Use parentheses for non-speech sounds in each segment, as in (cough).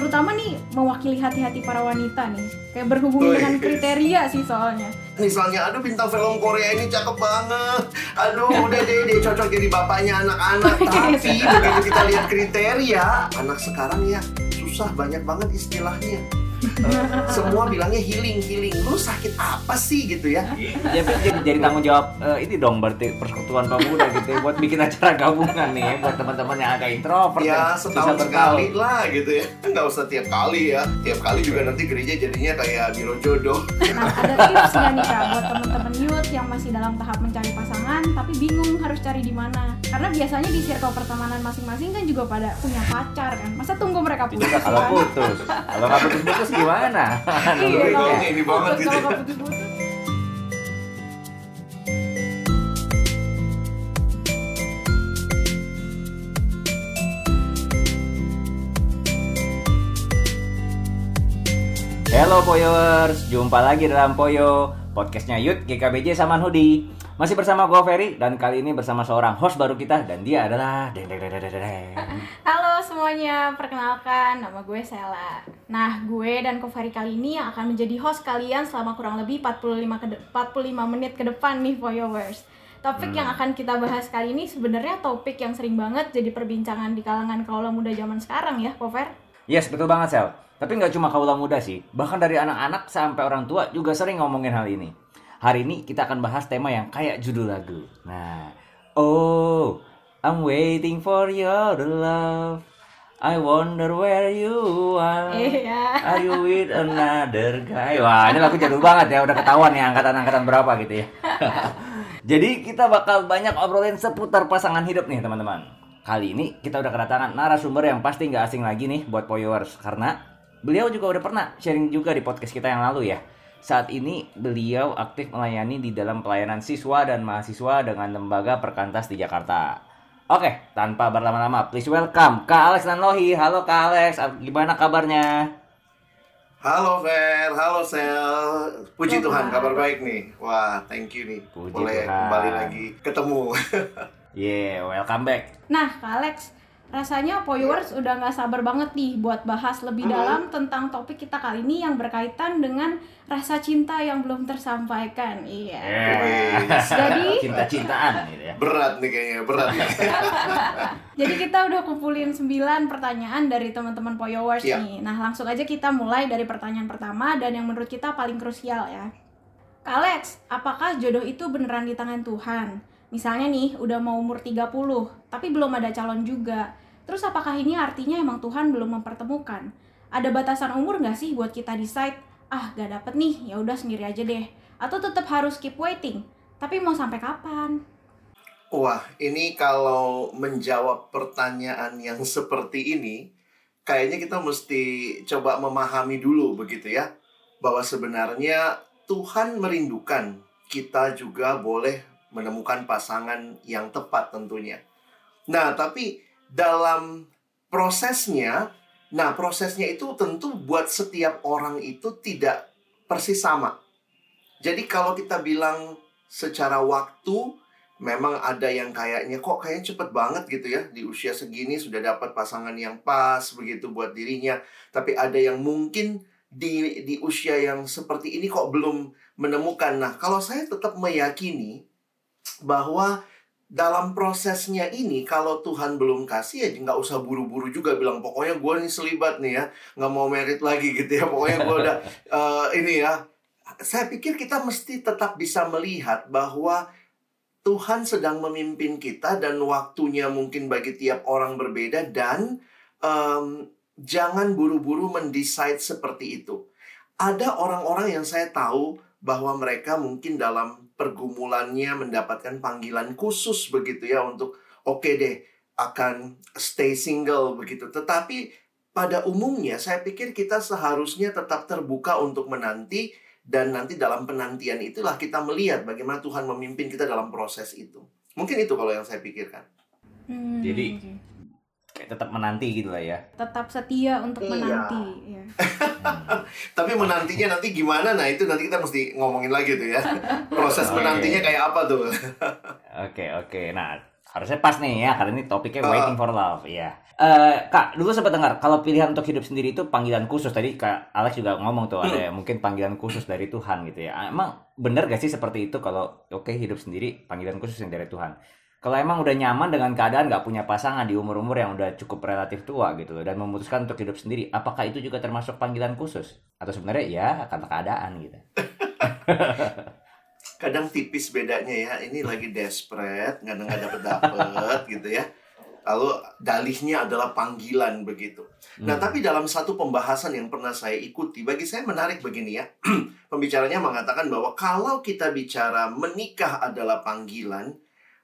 terutama nih mewakili hati-hati para wanita nih. Kayak berhubungan Wih. dengan kriteria sih soalnya. Misalnya, aduh bintang film Korea ini cakep banget. Aduh, udah deh, deh cocok jadi bapaknya anak-anak. (laughs) Tapi begitu kita lihat kriteria, anak sekarang ya susah banyak banget istilahnya. (laughs) Semua bilangnya healing, healing. Lu sakit apa sih gitu ya? Ya, tapi jadi, jadi tanggung jawab eh, ini dong berarti persekutuan pemuda gitu ya, buat bikin acara gabungan nih ya, buat teman-teman yang agak introvert Ya yang setahun bergaul. sekali lah gitu ya. (laughs) Nggak usah tiap kali ya. Tiap kali juga nanti gereja jadinya kayak biro jodoh. Nah, ada tips nggak nih kak buat temen-temen youth yang masih dalam tahap mencari pasangan tapi bingung harus cari di mana? Karena biasanya di circle pertemanan masing-masing kan juga pada punya pacar kan. Masa tunggu mereka putus? juga kalau putus. Kalau nggak putus-putus gimana? Iya, Nungguin kalau kalau ini banget gitu. putus-putus. Hello Poyowers, jumpa lagi dalam Poyo Podcastnya Yud GKBJ Saman Hudi Masih bersama gue Ferry dan kali ini bersama seorang host baru kita dan dia adalah deng deng deng deng deng. Halo semuanya, perkenalkan nama gue Sela. Nah, gue dan Kofari kali ini yang akan menjadi host kalian selama kurang lebih 45 ke de- 45 menit ke depan nih Followers. Topik yang akan kita bahas kali ini sebenarnya topik yang sering banget jadi perbincangan di kalangan kaula muda zaman sekarang ya, Kofer. Yes betul banget Sel Tapi nggak cuma kaula muda sih Bahkan dari anak-anak sampai orang tua juga sering ngomongin hal ini Hari ini kita akan bahas tema yang kayak judul lagu Nah Oh I'm waiting for your love I wonder where you are Iya. Are you with another guy? Wah, ini lagu jadul banget ya, udah ketahuan ya angkatan-angkatan berapa gitu ya. (laughs) Jadi kita bakal banyak obrolin seputar pasangan hidup nih teman-teman. Kali ini kita udah kedatangan narasumber yang pasti nggak asing lagi nih buat Poyowers karena beliau juga udah pernah sharing juga di podcast kita yang lalu ya. Saat ini beliau aktif melayani di dalam pelayanan siswa dan mahasiswa dengan lembaga perkantas di Jakarta. Oke, tanpa berlama-lama, please welcome Kak Alex Nanlohi. Halo Kak Alex, gimana kabarnya? Halo Fer, halo Sel. Puji Tuhan, Kak. kabar baik nih. Wah, thank you nih. Puji Boleh Tuhan. kembali lagi ketemu. (laughs) Yeah, welcome back. Nah, Kak Alex, rasanya Poyowers udah nggak sabar banget nih buat bahas lebih dalam tentang topik kita kali ini yang berkaitan dengan rasa cinta yang belum tersampaikan. Iya. Yeah. Jadi- cinta-cintaan gitu ya. berat nih kayaknya, berat nih. (laughs) Jadi kita udah kumpulin 9 pertanyaan dari teman-teman Poyowers Iya. nih. Nah, langsung aja kita mulai dari pertanyaan pertama dan yang menurut kita paling krusial ya. Kak Alex, apakah jodoh itu beneran di tangan Tuhan? Misalnya nih, udah mau umur 30, tapi belum ada calon juga. Terus apakah ini artinya emang Tuhan belum mempertemukan? Ada batasan umur nggak sih buat kita decide, ah gak dapet nih, ya udah sendiri aja deh. Atau tetap harus keep waiting? Tapi mau sampai kapan? Wah, ini kalau menjawab pertanyaan yang (laughs) seperti ini, kayaknya kita mesti coba memahami dulu begitu ya, bahwa sebenarnya Tuhan merindukan kita juga boleh menemukan pasangan yang tepat tentunya. Nah, tapi dalam prosesnya, nah prosesnya itu tentu buat setiap orang itu tidak persis sama. Jadi kalau kita bilang secara waktu, memang ada yang kayaknya kok kayaknya cepet banget gitu ya di usia segini sudah dapat pasangan yang pas begitu buat dirinya. Tapi ada yang mungkin di di usia yang seperti ini kok belum menemukan. Nah, kalau saya tetap meyakini bahwa dalam prosesnya ini kalau Tuhan belum kasih ya nggak usah buru-buru juga bilang pokoknya gue nih selibat nih ya nggak mau merit lagi (laughs) gitu ya pokoknya gue udah (laughs) eh, ini ya saya pikir kita mesti tetap bisa melihat bahwa Tuhan sedang memimpin kita dan waktunya mungkin bagi tiap orang berbeda dan em, jangan buru-buru mendesain seperti itu. Ada orang-orang yang saya tahu bahwa mereka mungkin dalam pergumulannya mendapatkan panggilan khusus begitu ya untuk oke deh akan stay single begitu. Tetapi pada umumnya saya pikir kita seharusnya tetap terbuka untuk menanti dan nanti dalam penantian itulah kita melihat bagaimana Tuhan memimpin kita dalam proses itu. Mungkin itu kalau yang saya pikirkan. Hmm, Jadi- oke. Kayak tetap menanti gitu lah ya. tetap setia untuk Iya. menanti. Ya. (laughs) (laughs) Tapi menantinya nanti gimana? Nah, itu nanti kita mesti ngomongin lagi tuh ya. (laughs) Proses Oke. menantinya kayak apa tuh? (laughs) Oke oke. Nah Harusnya pas nih ya, karena ini topiknya Ah. waiting for love. Iya. Eh, Kak, dulu sempat dengar kalau pilihan untuk hidup sendiri itu panggilan khusus. Tadi Kak Alex juga ngomong tuh ada mungkin panggilan khusus dari Tuhan gitu ya. Emang bener gak sih seperti itu kalau oke hidup sendiri panggilan khusus yang dari Tuhan? Kalau emang udah nyaman dengan keadaan nggak punya pasangan di umur-umur yang udah cukup relatif tua gitu loh dan memutuskan untuk hidup sendiri, apakah itu juga termasuk panggilan khusus? Atau sebenarnya ya karena keadaan gitu? (laughs) kadang tipis bedanya ya ini lagi desperate nggak nggak dapet dapet gitu ya lalu dalihnya adalah panggilan begitu nah Hmm. tapi dalam satu pembahasan yang pernah saya ikuti bagi saya menarik begini ya (clears throat) pembicaranya mengatakan bahwa kalau kita bicara menikah adalah panggilan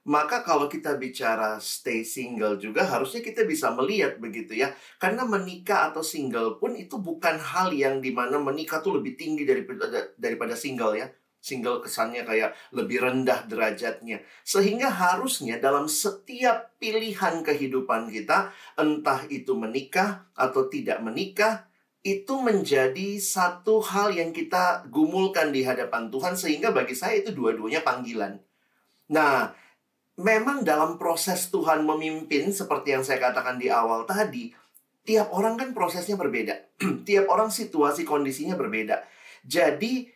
maka kalau kita bicara stay single juga harusnya kita bisa melihat begitu ya karena menikah atau single pun itu bukan hal yang di mana menikah tuh lebih tinggi daripada daripada single ya single kesannya kayak lebih rendah derajatnya. Sehingga harusnya dalam setiap pilihan kehidupan kita, entah itu menikah atau tidak menikah, itu menjadi satu hal yang kita gumulkan di hadapan Tuhan sehingga bagi saya itu dua-duanya panggilan. Nah, memang dalam proses Tuhan memimpin seperti yang saya katakan di awal tadi, tiap orang kan prosesnya berbeda. (clears throat) tiap orang situasi kondisinya berbeda. Jadi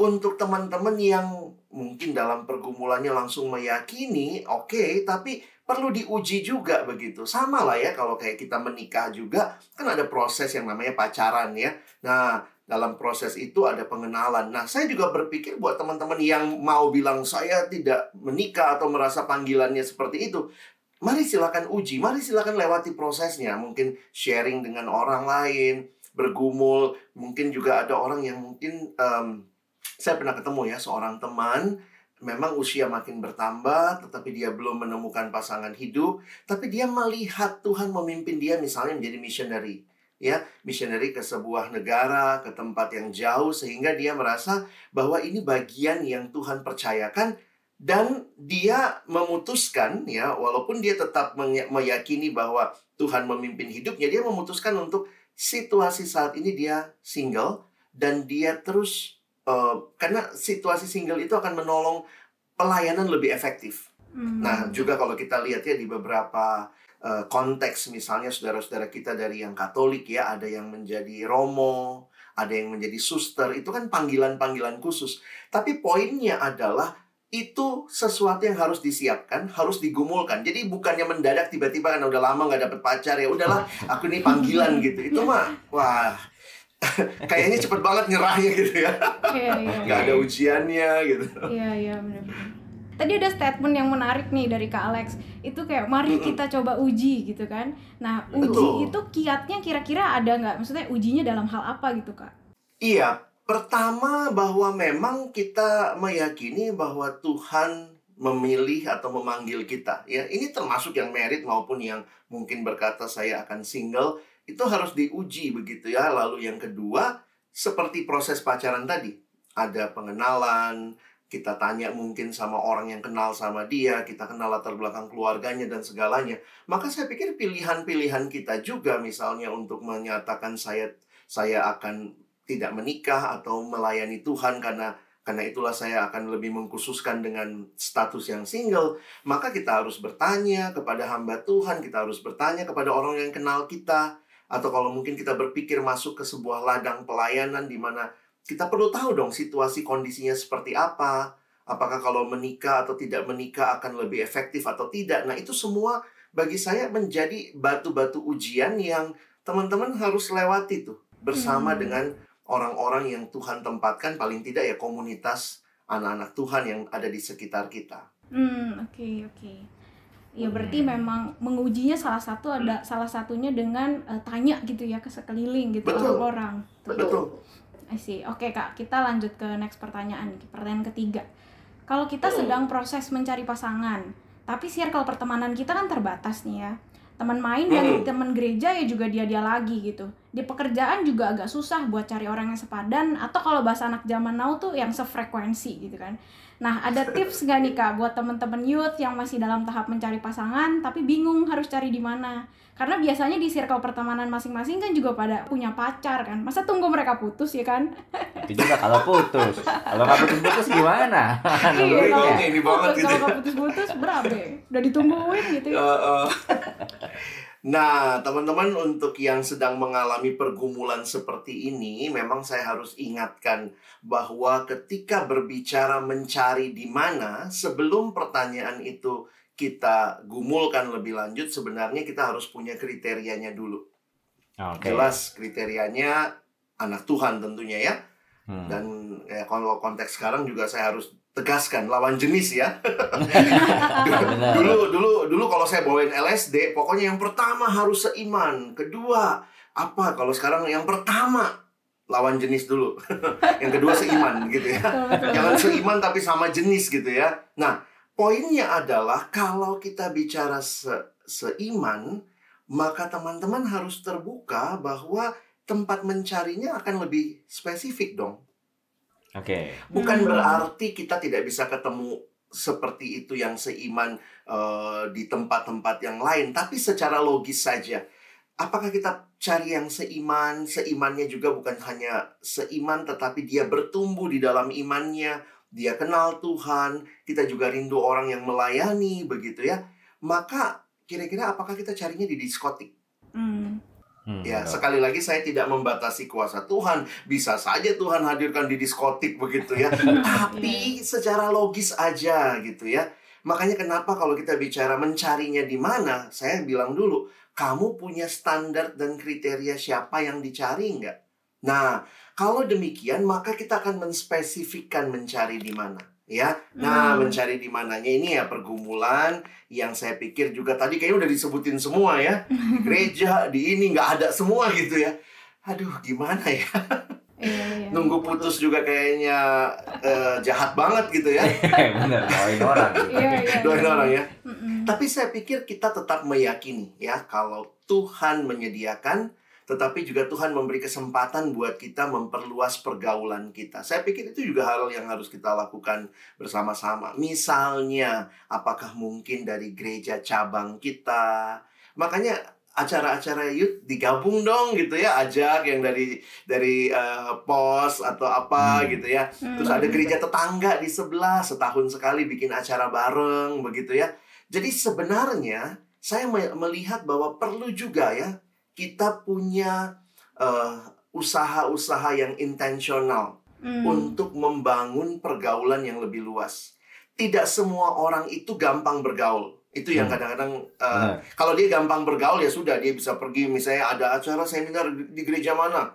untuk teman-teman yang mungkin dalam pergumulannya langsung meyakini, oke, tapi perlu diuji juga begitu. Sama lah ya kalau kayak kita menikah juga, kan ada proses yang namanya pacaran ya. Nah, dalam proses itu ada pengenalan. Nah, saya juga berpikir buat teman-teman yang mau bilang saya tidak menikah atau merasa panggilannya seperti itu, mari silakan uji, mari silakan lewati prosesnya. Mungkin sharing dengan orang lain, bergumul, mungkin juga ada orang yang mungkin em, saya pernah ketemu ya seorang teman memang usia makin bertambah tetapi dia belum menemukan pasangan hidup tapi dia melihat Tuhan memimpin dia misalnya menjadi missionary ya missionary ke sebuah negara ke tempat yang jauh sehingga dia merasa bahwa ini bagian yang Tuhan percayakan dan dia memutuskan ya walaupun dia tetap meyakini bahwa Tuhan memimpin hidupnya dia memutuskan untuk situasi saat ini dia single dan dia terus eh, karena situasi single itu akan menolong pelayanan lebih efektif. Hmm. Nah, juga kalau kita lihat ya di beberapa eh, konteks misalnya saudara-saudara kita dari yang Katolik ya, ada yang menjadi romo, ada yang menjadi suster, itu kan panggilan-panggilan khusus. Tapi poinnya adalah itu sesuatu yang harus disiapkan, harus digumulkan. Jadi bukannya mendadak tiba-tiba kan udah lama nggak dapet pacar ya, udahlah aku ini panggilan (laughs) gitu. Itu mah wah (laughs) kayaknya cepet banget nyerahnya gitu ya. Iya, iya, Nggak ada ujiannya gitu. Iya, iya, benar-benar. Tadi ada statement yang menarik nih dari Kak Alex. Itu kayak mari kita coba uji gitu kan. Nah, Betul. uji itu kiatnya kira-kira ada nggak? Maksudnya ujinya dalam hal apa gitu, Kak? Iya, pertama bahwa memang kita meyakini bahwa Tuhan memilih atau memanggil kita. Ya, ini termasuk yang merit maupun yang mungkin berkata saya akan single itu harus diuji begitu ya. Lalu yang kedua, seperti proses pacaran tadi, ada pengenalan, kita tanya mungkin sama orang yang kenal sama dia, kita kenal latar belakang keluarganya dan segalanya. Maka saya pikir pilihan-pilihan kita juga misalnya untuk menyatakan saya saya akan tidak menikah atau melayani Tuhan karena karena itulah saya akan lebih mengkhususkan dengan status yang single, maka kita harus bertanya kepada hamba Tuhan, kita harus bertanya kepada orang yang kenal kita, atau kalau mungkin kita berpikir masuk ke sebuah ladang pelayanan di mana kita perlu tahu dong situasi kondisinya seperti apa, apakah kalau menikah atau tidak menikah akan lebih efektif atau tidak. Nah, itu semua bagi saya menjadi batu-batu ujian yang teman-teman harus lewati tuh bersama Hmm. dengan orang-orang yang Tuhan tempatkan paling tidak ya komunitas anak-anak Tuhan yang ada di sekitar kita. Hmm, oke, oke. Ya berarti memang mengujinya salah satu ada salah satunya dengan eh, tanya gitu ya ke sekeliling gitu Betul. orang-orang. Betul. I see. Oke kak, kita lanjut ke next pertanyaan. Pertanyaan ketiga. Kalau kita sedang proses mencari pasangan, tapi circle pertemanan kita kan terbatas nih ya. Teman main dan Hmm. teman gereja ya juga dia dia lagi gitu. di pekerjaan juga agak susah buat cari orang yang sepadan atau kalau bahasa anak zaman now tuh yang sefrekuensi gitu kan. Nah, ada tips gak nih Kak buat temen-temen youth yang masih dalam tahap mencari pasangan tapi bingung harus cari di mana? Karena biasanya di circle pertemanan masing-masing kan juga pada punya pacar kan. Masa tunggu mereka putus ya kan? Itu juga kalau putus. Kalau nggak putus-putus gimana? (laughs) iya, kalau ini banget putus, gitu kalau ya. nggak putus-putus berapa? Udah ditungguin gitu ya. Eh, eh. (laughs) Nah, teman-teman untuk yang sedang mengalami pergumulan seperti ini, memang saya harus ingatkan bahwa ketika berbicara mencari di mana, sebelum pertanyaan itu kita gumulkan lebih lanjut, sebenarnya kita harus punya kriterianya dulu. Oke. Jelas kriterianya anak Tuhan tentunya ya. Hmm. Dan ya, kalau konteks sekarang juga saya harus tegaskan lawan jenis ya. (laughs) Dulu dulu dulu kalau saya bawain LSD pokoknya yang pertama harus seiman. Kedua apa? Kalau sekarang yang pertama lawan jenis dulu. (laughs) Yang kedua seiman gitu ya. Jangan seiman tapi sama jenis gitu ya. Nah poinnya adalah kalau kita bicara se- seiman maka teman-teman harus terbuka bahwa tempat mencarinya akan lebih spesifik dong Oke. Bukan Hmm. berarti kita tidak bisa ketemu seperti itu yang seiman eh, di tempat-tempat yang lain, tapi secara logis saja. Apakah kita cari yang seiman? Seimannya juga bukan hanya seiman, tetapi dia bertumbuh di dalam imannya, dia kenal Tuhan, kita juga rindu orang yang melayani, begitu ya. Maka kira-kira apakah kita carinya di diskotik? Hmm. Hmm, Ya, betul. sekali lagi saya tidak membatasi kuasa Tuhan. Bisa saja Tuhan hadirkan di diskotik begitu ya. (laughs) Tapi secara logis aja gitu ya. Makanya kenapa kalau kita bicara mencarinya di mana, saya bilang dulu, kamu punya standar dan kriteria siapa yang dicari nggak? Nah, kalau demikian maka kita akan menspesifikkan mencari di mana. Ya, nah Hmm. mencari di mananya ini ya pergumulan yang saya pikir juga tadi kayaknya udah disebutin semua ya di (laughs) gereja di ini nggak ada semua gitu ya aduh gimana ya Iya, iya. nunggu putus juga kayaknya eh, jahat banget gitu ya (laughs) Bener, doain orang. Iya, iya. doain iya. orang ya tapi saya pikir kita tetap meyakini ya kalau Tuhan menyediakan tetapi juga Tuhan memberi kesempatan buat kita memperluas pergaulan kita. Saya pikir itu juga hal yang harus kita lakukan bersama-sama. Misalnya, apakah mungkin dari gereja cabang kita? Makanya acara-acara youth digabung dong gitu ya, ajak yang dari dari eh, pos atau apa Hmm. gitu ya. Hmm. Terus ada gereja tetangga di sebelah setahun sekali bikin acara bareng begitu ya. Jadi sebenarnya saya me- melihat bahwa perlu juga ya kita punya eh, usaha-usaha yang intensional Hmm. untuk membangun pergaulan yang lebih luas. Tidak semua orang itu gampang bergaul. Itu yang Hmm. kadang-kadang Benar. kalau dia gampang bergaul ya sudah dia bisa pergi misalnya ada acara seminar di di gereja mana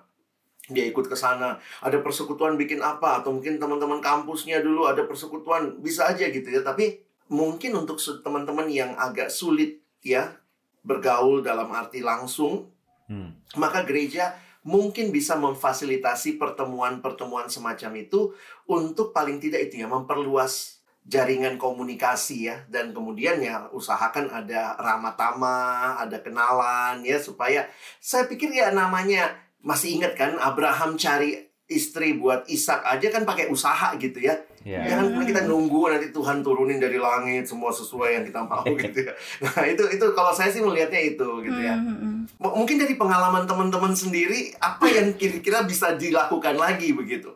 dia ikut ke sana ada persekutuan bikin apa atau mungkin teman-teman kampusnya dulu ada persekutuan bisa aja gitu ya tapi mungkin untuk teman-teman yang agak sulit ya bergaul dalam arti langsung Hmm. maka gereja mungkin bisa memfasilitasi pertemuan-pertemuan semacam itu untuk paling tidak itu ya memperluas jaringan komunikasi ya dan kemudian ya usahakan ada ramah tamah, ada kenalan ya supaya saya pikir ya namanya masih ingat kan Abraham cari istri buat Ishak aja kan pakai usaha gitu ya. Ya. Jangan kemudian kita nunggu nanti Tuhan turunin dari langit semua sesuai yang kita mau gitu ya. Nah, itu itu kalau saya sih melihatnya itu gitu ya. Hmm, hmm, hmm. M- mungkin dari pengalaman teman-teman sendiri apa yang kira-kira bisa dilakukan lagi begitu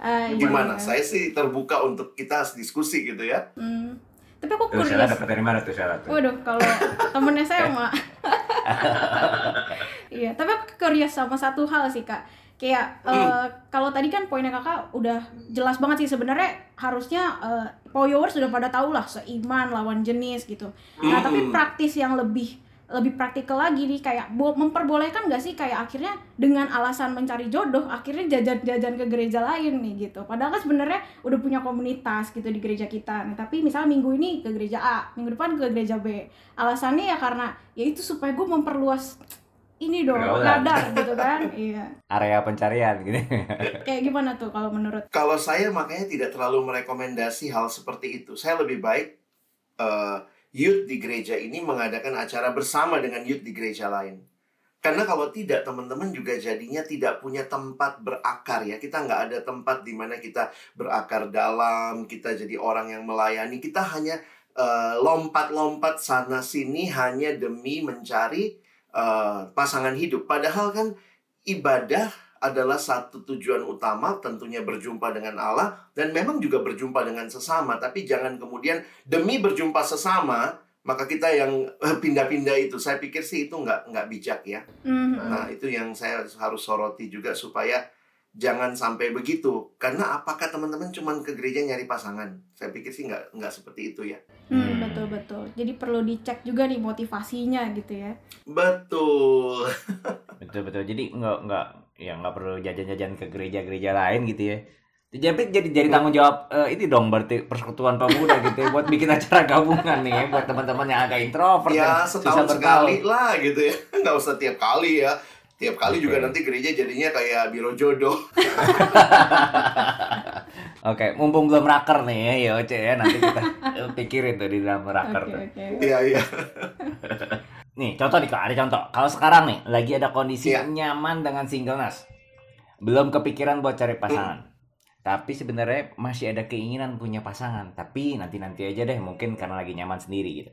iya, gimana iya. saya sih terbuka untuk kita diskusi gitu ya Hmm. Tapi aku Tuh, Sheila curious. dapat dari mana tuh Sheila tuh? Waduh, kalau (laughs) temennya saya mah. (laughs) iya, tapi aku curious sama satu hal sih kak. Kayak eh, kalau tadi kan poinnya kakak udah jelas banget sih sebenarnya harusnya eh, followers sudah pada tahu lah seiman lawan jenis gitu. Nah tapi Mm-mm. praktis yang lebih lebih praktikal lagi nih kayak bo- memperbolehkan gak sih kayak akhirnya dengan alasan mencari jodoh akhirnya jajan-jajan ke gereja lain nih gitu padahal kan sebenarnya udah punya komunitas gitu di gereja kita nih tapi misalnya minggu ini ke gereja A minggu depan ke gereja B alasannya ya karena ya itu supaya gue memperluas ini dong Pergaulan. radar gitu kan (laughs) iya Area pencarian gitu. kayak gimana tuh kalau menurut kalau saya makanya tidak terlalu merekomendasi hal seperti itu saya lebih baik eh, youth di gereja ini mengadakan acara bersama dengan youth di gereja lain Karena kalau tidak, teman-teman juga jadinya tidak punya tempat berakar ya. Kita nggak ada tempat di mana kita berakar dalam, kita jadi orang yang melayani. Kita hanya uh, lompat-lompat sana sini hanya demi mencari uh, pasangan hidup. Padahal kan ibadah adalah satu tujuan utama tentunya berjumpa dengan Allah dan memang juga berjumpa dengan sesama tapi jangan kemudian demi berjumpa sesama maka kita yang eh, pindah-pindah itu saya pikir sih itu nggak nggak bijak ya Mhm. nah itu yang saya harus soroti juga supaya jangan sampai begitu karena apakah teman-teman cuman ke gereja nyari pasangan saya pikir sih nggak nggak seperti itu ya Hmm, Hmm. betul betul. Jadi perlu dicek juga nih motivasinya gitu ya. betul (laughs) Betul betul. Jadi nggak nggak ya nggak perlu jajan-jajan ke gereja-gereja lain gitu ya. Jadi jadi jadi tanggung jawab eh, ini dong berarti persekutuan pemuda gitu ya buat bikin acara gabungan nih ya buat teman-teman yang agak introvert ya dan susah setahun bergaul. sekali lah gitu ya (laughs) nggak usah tiap kali ya tiap kali juga Oke. nanti gereja jadinya kayak biro jodoh (laughs) Oke, mumpung belum raker nih ya, ya Oce ya nanti kita (laughs) pikirin tuh di dalam raker tuh. oke. iya iya (laughs) Nih, contoh nih Kak, ada contoh. Kalau sekarang nih lagi ada kondisi Iya. nyaman dengan singleness. Belum kepikiran buat cari pasangan. Tapi sebenarnya masih ada keinginan punya pasangan, tapi nanti-nanti aja deh mungkin karena lagi nyaman sendiri gitu.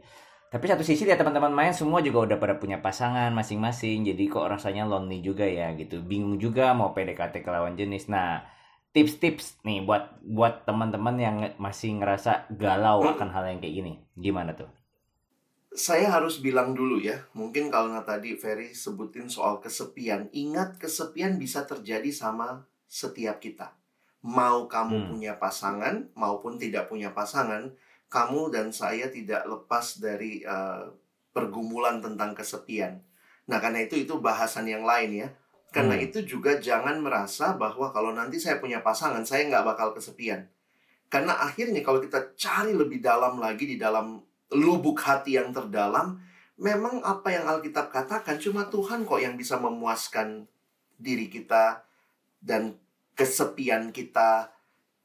Tapi satu sisi ya teman-teman main semua juga udah pada punya pasangan masing-masing, jadi kok rasanya lonely juga ya gitu. Bingung juga mau PDKT ke lawan jenis. Nah, tips-tips nih buat buat teman-teman yang masih ngerasa galau akan hal yang kayak gini. Gimana tuh? saya harus bilang dulu ya mungkin kalau nggak tadi Ferry sebutin soal kesepian ingat kesepian bisa terjadi sama setiap kita mau kamu Hmm. punya pasangan maupun tidak punya pasangan kamu dan saya tidak lepas dari eh, pergumulan tentang kesepian nah karena itu itu bahasan yang lain ya karena Hmm. itu juga jangan merasa bahwa kalau nanti saya punya pasangan saya nggak bakal kesepian karena akhirnya kalau kita cari lebih dalam lagi di dalam lubuk hati yang terdalam, memang apa yang Alkitab katakan cuma Tuhan kok yang bisa memuaskan diri kita dan kesepian kita.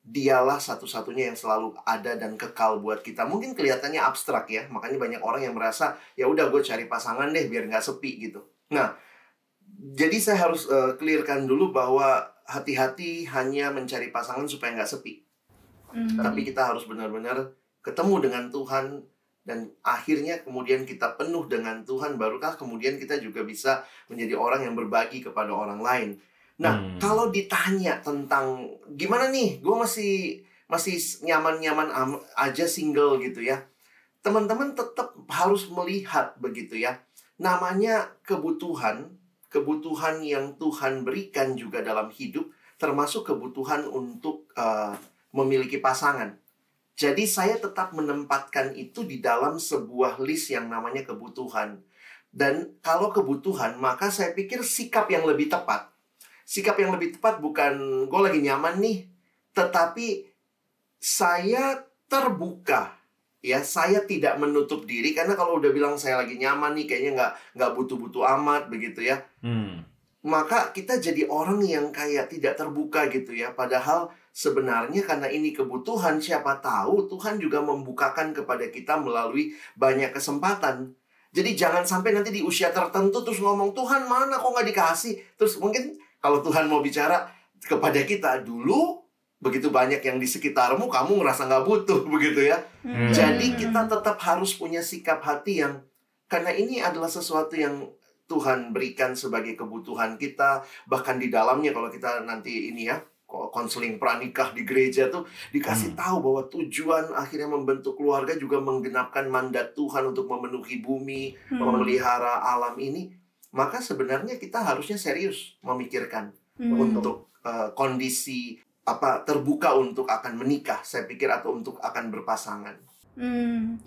Dialah satu-satunya yang selalu ada dan kekal buat kita. Mungkin kelihatannya abstrak ya, makanya banyak orang yang merasa ya udah gue cari pasangan deh biar nggak sepi gitu. Nah, jadi saya harus eh, clearkan dulu bahwa hati-hati hanya mencari pasangan supaya nggak sepi Hmm. tapi kita harus benar-benar ketemu dengan Tuhan dan akhirnya kemudian kita penuh dengan Tuhan barukah kemudian kita juga bisa menjadi orang yang berbagi kepada orang lain. Nah, Hmm. kalau ditanya tentang gimana nih, gue masih masih nyaman-nyaman am- aja single gitu ya. Teman-teman tetap harus melihat begitu ya. Namanya kebutuhan, kebutuhan yang Tuhan berikan juga dalam hidup termasuk kebutuhan untuk eh, memiliki pasangan. Jadi saya tetap menempatkan itu di dalam sebuah list yang namanya kebutuhan. Dan kalau kebutuhan, maka saya pikir sikap yang lebih tepat. Sikap yang lebih tepat bukan gue lagi nyaman nih, tetapi saya terbuka. Ya, saya tidak menutup diri karena kalau udah bilang saya lagi nyaman nih, kayaknya nggak nggak butuh-butuh amat begitu ya Hmm. maka kita jadi orang yang kayak tidak terbuka gitu ya. Padahal sebenarnya karena ini kebutuhan, siapa tahu Tuhan juga membukakan kepada kita melalui banyak kesempatan. Jadi jangan sampai nanti di usia tertentu terus ngomong Tuhan mana kok nggak dikasih. Terus mungkin kalau Tuhan mau bicara kepada kita dulu begitu banyak yang di sekitarmu kamu ngerasa nggak butuh (laughs) begitu ya. Hmm. Jadi kita tetap harus punya sikap hati yang karena ini adalah sesuatu yang Tuhan berikan sebagai kebutuhan kita bahkan di dalamnya kalau kita nanti ini ya ko- konseling pranikah di gereja tuh dikasih Hmm. tahu bahwa tujuan akhirnya membentuk keluarga juga menggenapkan mandat Tuhan untuk memenuhi bumi, Hmm. memelihara alam ini, maka sebenarnya kita harusnya serius memikirkan Hmm. untuk eh, kondisi apa terbuka untuk akan menikah, saya pikir atau untuk akan berpasangan. Hmm.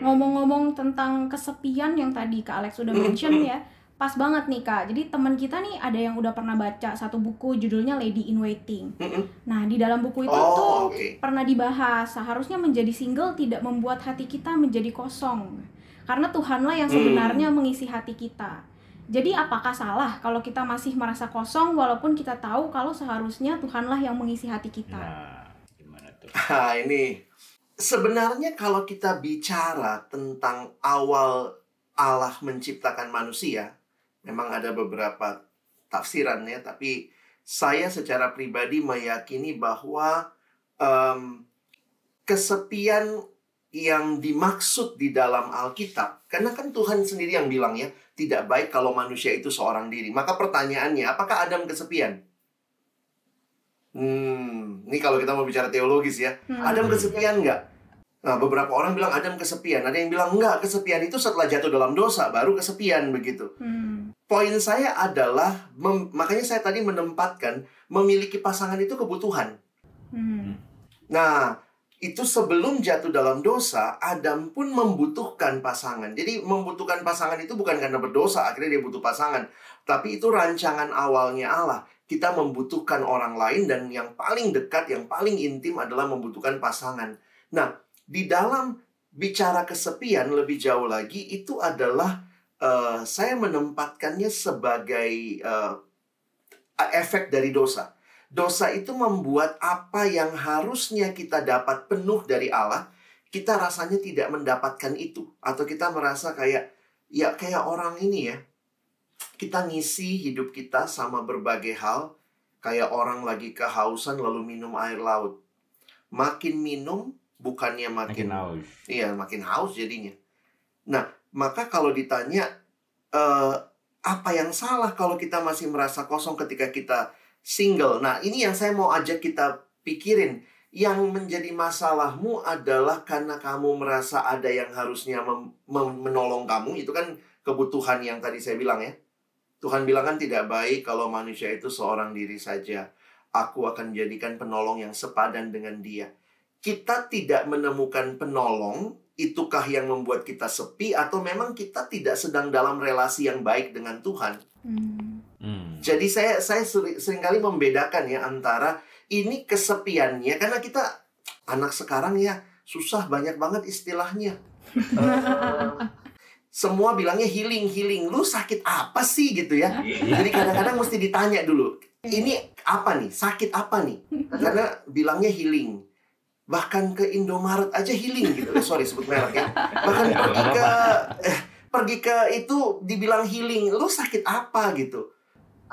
Ngomong-ngomong tentang kesepian yang tadi Kak Alex udah mention ya, pas banget nih Kak. Jadi teman kita nih ada yang udah pernah baca satu buku judulnya Lady in Waiting. Nah, di dalam buku itu Oh, tuh oke. pernah dibahas seharusnya menjadi single tidak membuat hati kita menjadi kosong. Karena Tuhanlah yang Hmm. sebenarnya mengisi hati kita. Jadi apakah salah kalau kita masih merasa kosong walaupun kita tahu kalau seharusnya Tuhanlah yang mengisi hati kita? Nah, gimana tuh? Nah, (laughs) ini sebenarnya kalau kita bicara tentang awal Allah menciptakan manusia, Memang ada beberapa tafsiran ya, tapi saya secara pribadi meyakini bahwa em, kesepian yang dimaksud di dalam Alkitab, karena kan Tuhan sendiri yang bilang ya, tidak baik kalau manusia itu seorang diri. Maka pertanyaannya, apakah Adam kesepian? Hmm, ini kalau kita mau bicara teologis ya, Hmm. Adam kesepian nggak? Nah, beberapa orang bilang Adam kesepian, ada yang bilang enggak, kesepian itu setelah jatuh dalam dosa baru kesepian begitu. Hmm. Poin saya adalah mem- makanya saya tadi menempatkan memiliki pasangan itu kebutuhan. Hmm. Nah, itu sebelum jatuh dalam dosa, Adam pun membutuhkan pasangan. Jadi membutuhkan pasangan itu bukan karena berdosa, akhirnya dia butuh pasangan. Tapi itu rancangan awalnya Allah. Kita membutuhkan orang lain dan yang paling dekat, yang paling intim adalah membutuhkan pasangan. Nah, di dalam bicara kesepian lebih jauh lagi, itu adalah eh, saya menempatkannya sebagai eh, efek dari dosa. Dosa itu membuat apa yang harusnya kita dapat penuh dari Allah, kita rasanya tidak mendapatkan itu. Atau kita merasa kayak, ya kayak orang ini ya. Kita ngisi hidup kita sama berbagai hal, kayak orang lagi kehausan lalu minum air laut. Makin minum, bukannya Makin makin, haus. Iya, makin haus jadinya. Nah, maka kalau ditanya eh, apa yang salah kalau kita masih merasa kosong ketika kita single. Nah, ini yang saya mau ajak kita pikirin. Yang menjadi masalahmu adalah karena kamu merasa ada yang harusnya menolong kamu. Itu kan kebutuhan yang tadi saya bilang ya. Tuhan bilang kan tidak baik kalau manusia itu seorang diri saja. Aku akan jadikan penolong yang sepadan dengan dia. Kita tidak menemukan penolong, itukah yang membuat kita sepi atau memang kita tidak sedang dalam relasi yang baik dengan Tuhan? Hmm. Jadi saya saya seri- sering kali membedakan ya antara ini kesepiannya karena kita anak sekarang ya susah banyak banget istilahnya. (laughs) Semua bilangnya healing healing. Lu sakit apa sih gitu ya? Jadi kadang-kadang mesti ditanya dulu. Ini apa nih? Sakit apa nih? Karena bilangnya healing. Bahkan ke Indomaret aja healing gitu. Eh, sorry sebut merek ya. Bahkan pergi ke eh, pergi ke itu dibilang healing. Lu sakit apa gitu?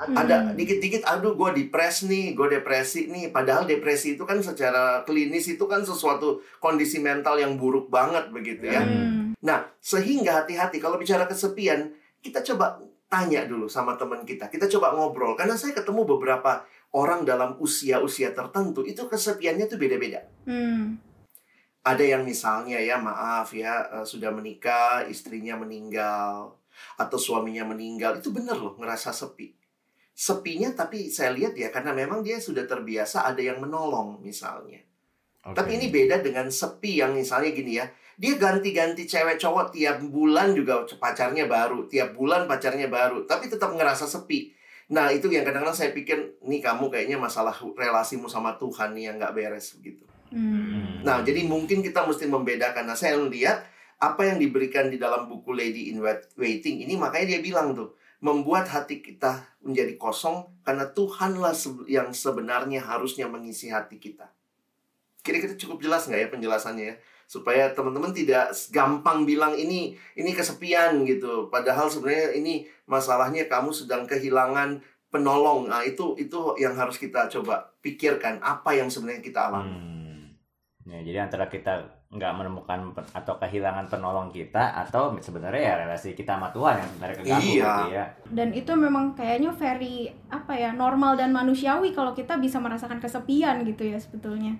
Ada Hmm. dikit-dikit aduh gue depres nih, gue depresi nih. Padahal depresi itu kan secara klinis itu kan sesuatu kondisi mental yang buruk banget begitu ya. Hmm. Nah, sehingga hati-hati kalau bicara kesepian, kita coba tanya dulu sama teman kita. Kita coba ngobrol karena saya ketemu beberapa orang dalam usia-usia tertentu itu kesepiannya tuh beda-beda. Hmm. Ada yang misalnya ya maaf ya eh, sudah menikah, istrinya meninggal atau suaminya meninggal, itu bener loh ngerasa sepi. Sepinya tapi saya lihat ya karena memang dia sudah terbiasa ada yang menolong misalnya. Oke. Tapi ini beda dengan sepi yang misalnya gini ya. Dia ganti-ganti cewek cowok tiap bulan juga pacarnya baru, tiap bulan pacarnya baru, tapi tetap ngerasa sepi. Nah, itu yang kadang-kadang saya pikir, nih kamu kayaknya masalah relasimu sama Tuhan nih yang nggak beres begitu. Hmm. Nah, jadi mungkin kita mesti membedakan. Nah, saya lihat apa yang diberikan di dalam buku Lady in Wait- Waiting ini, makanya dia bilang tuh, membuat hati kita menjadi kosong karena Tuhanlah yang sebenarnya harusnya mengisi hati kita. Kira-kira cukup jelas nggak ya penjelasannya ya? Supaya teman-teman tidak gampang bilang ini ini kesepian gitu. Padahal sebenarnya ini masalahnya kamu sedang kehilangan penolong. Nah, itu itu yang harus kita coba pikirkan apa yang sebenarnya kita alami. Hmm. Ya, jadi antara kita nggak menemukan pen- atau kehilangan penolong kita atau sebenarnya ya relasi kita sama Tuhan yang sebenarnya keganggu Iya. gitu ya. Dan itu memang kayaknya very apa ya normal dan manusiawi kalau kita bisa merasakan kesepian gitu ya sebetulnya.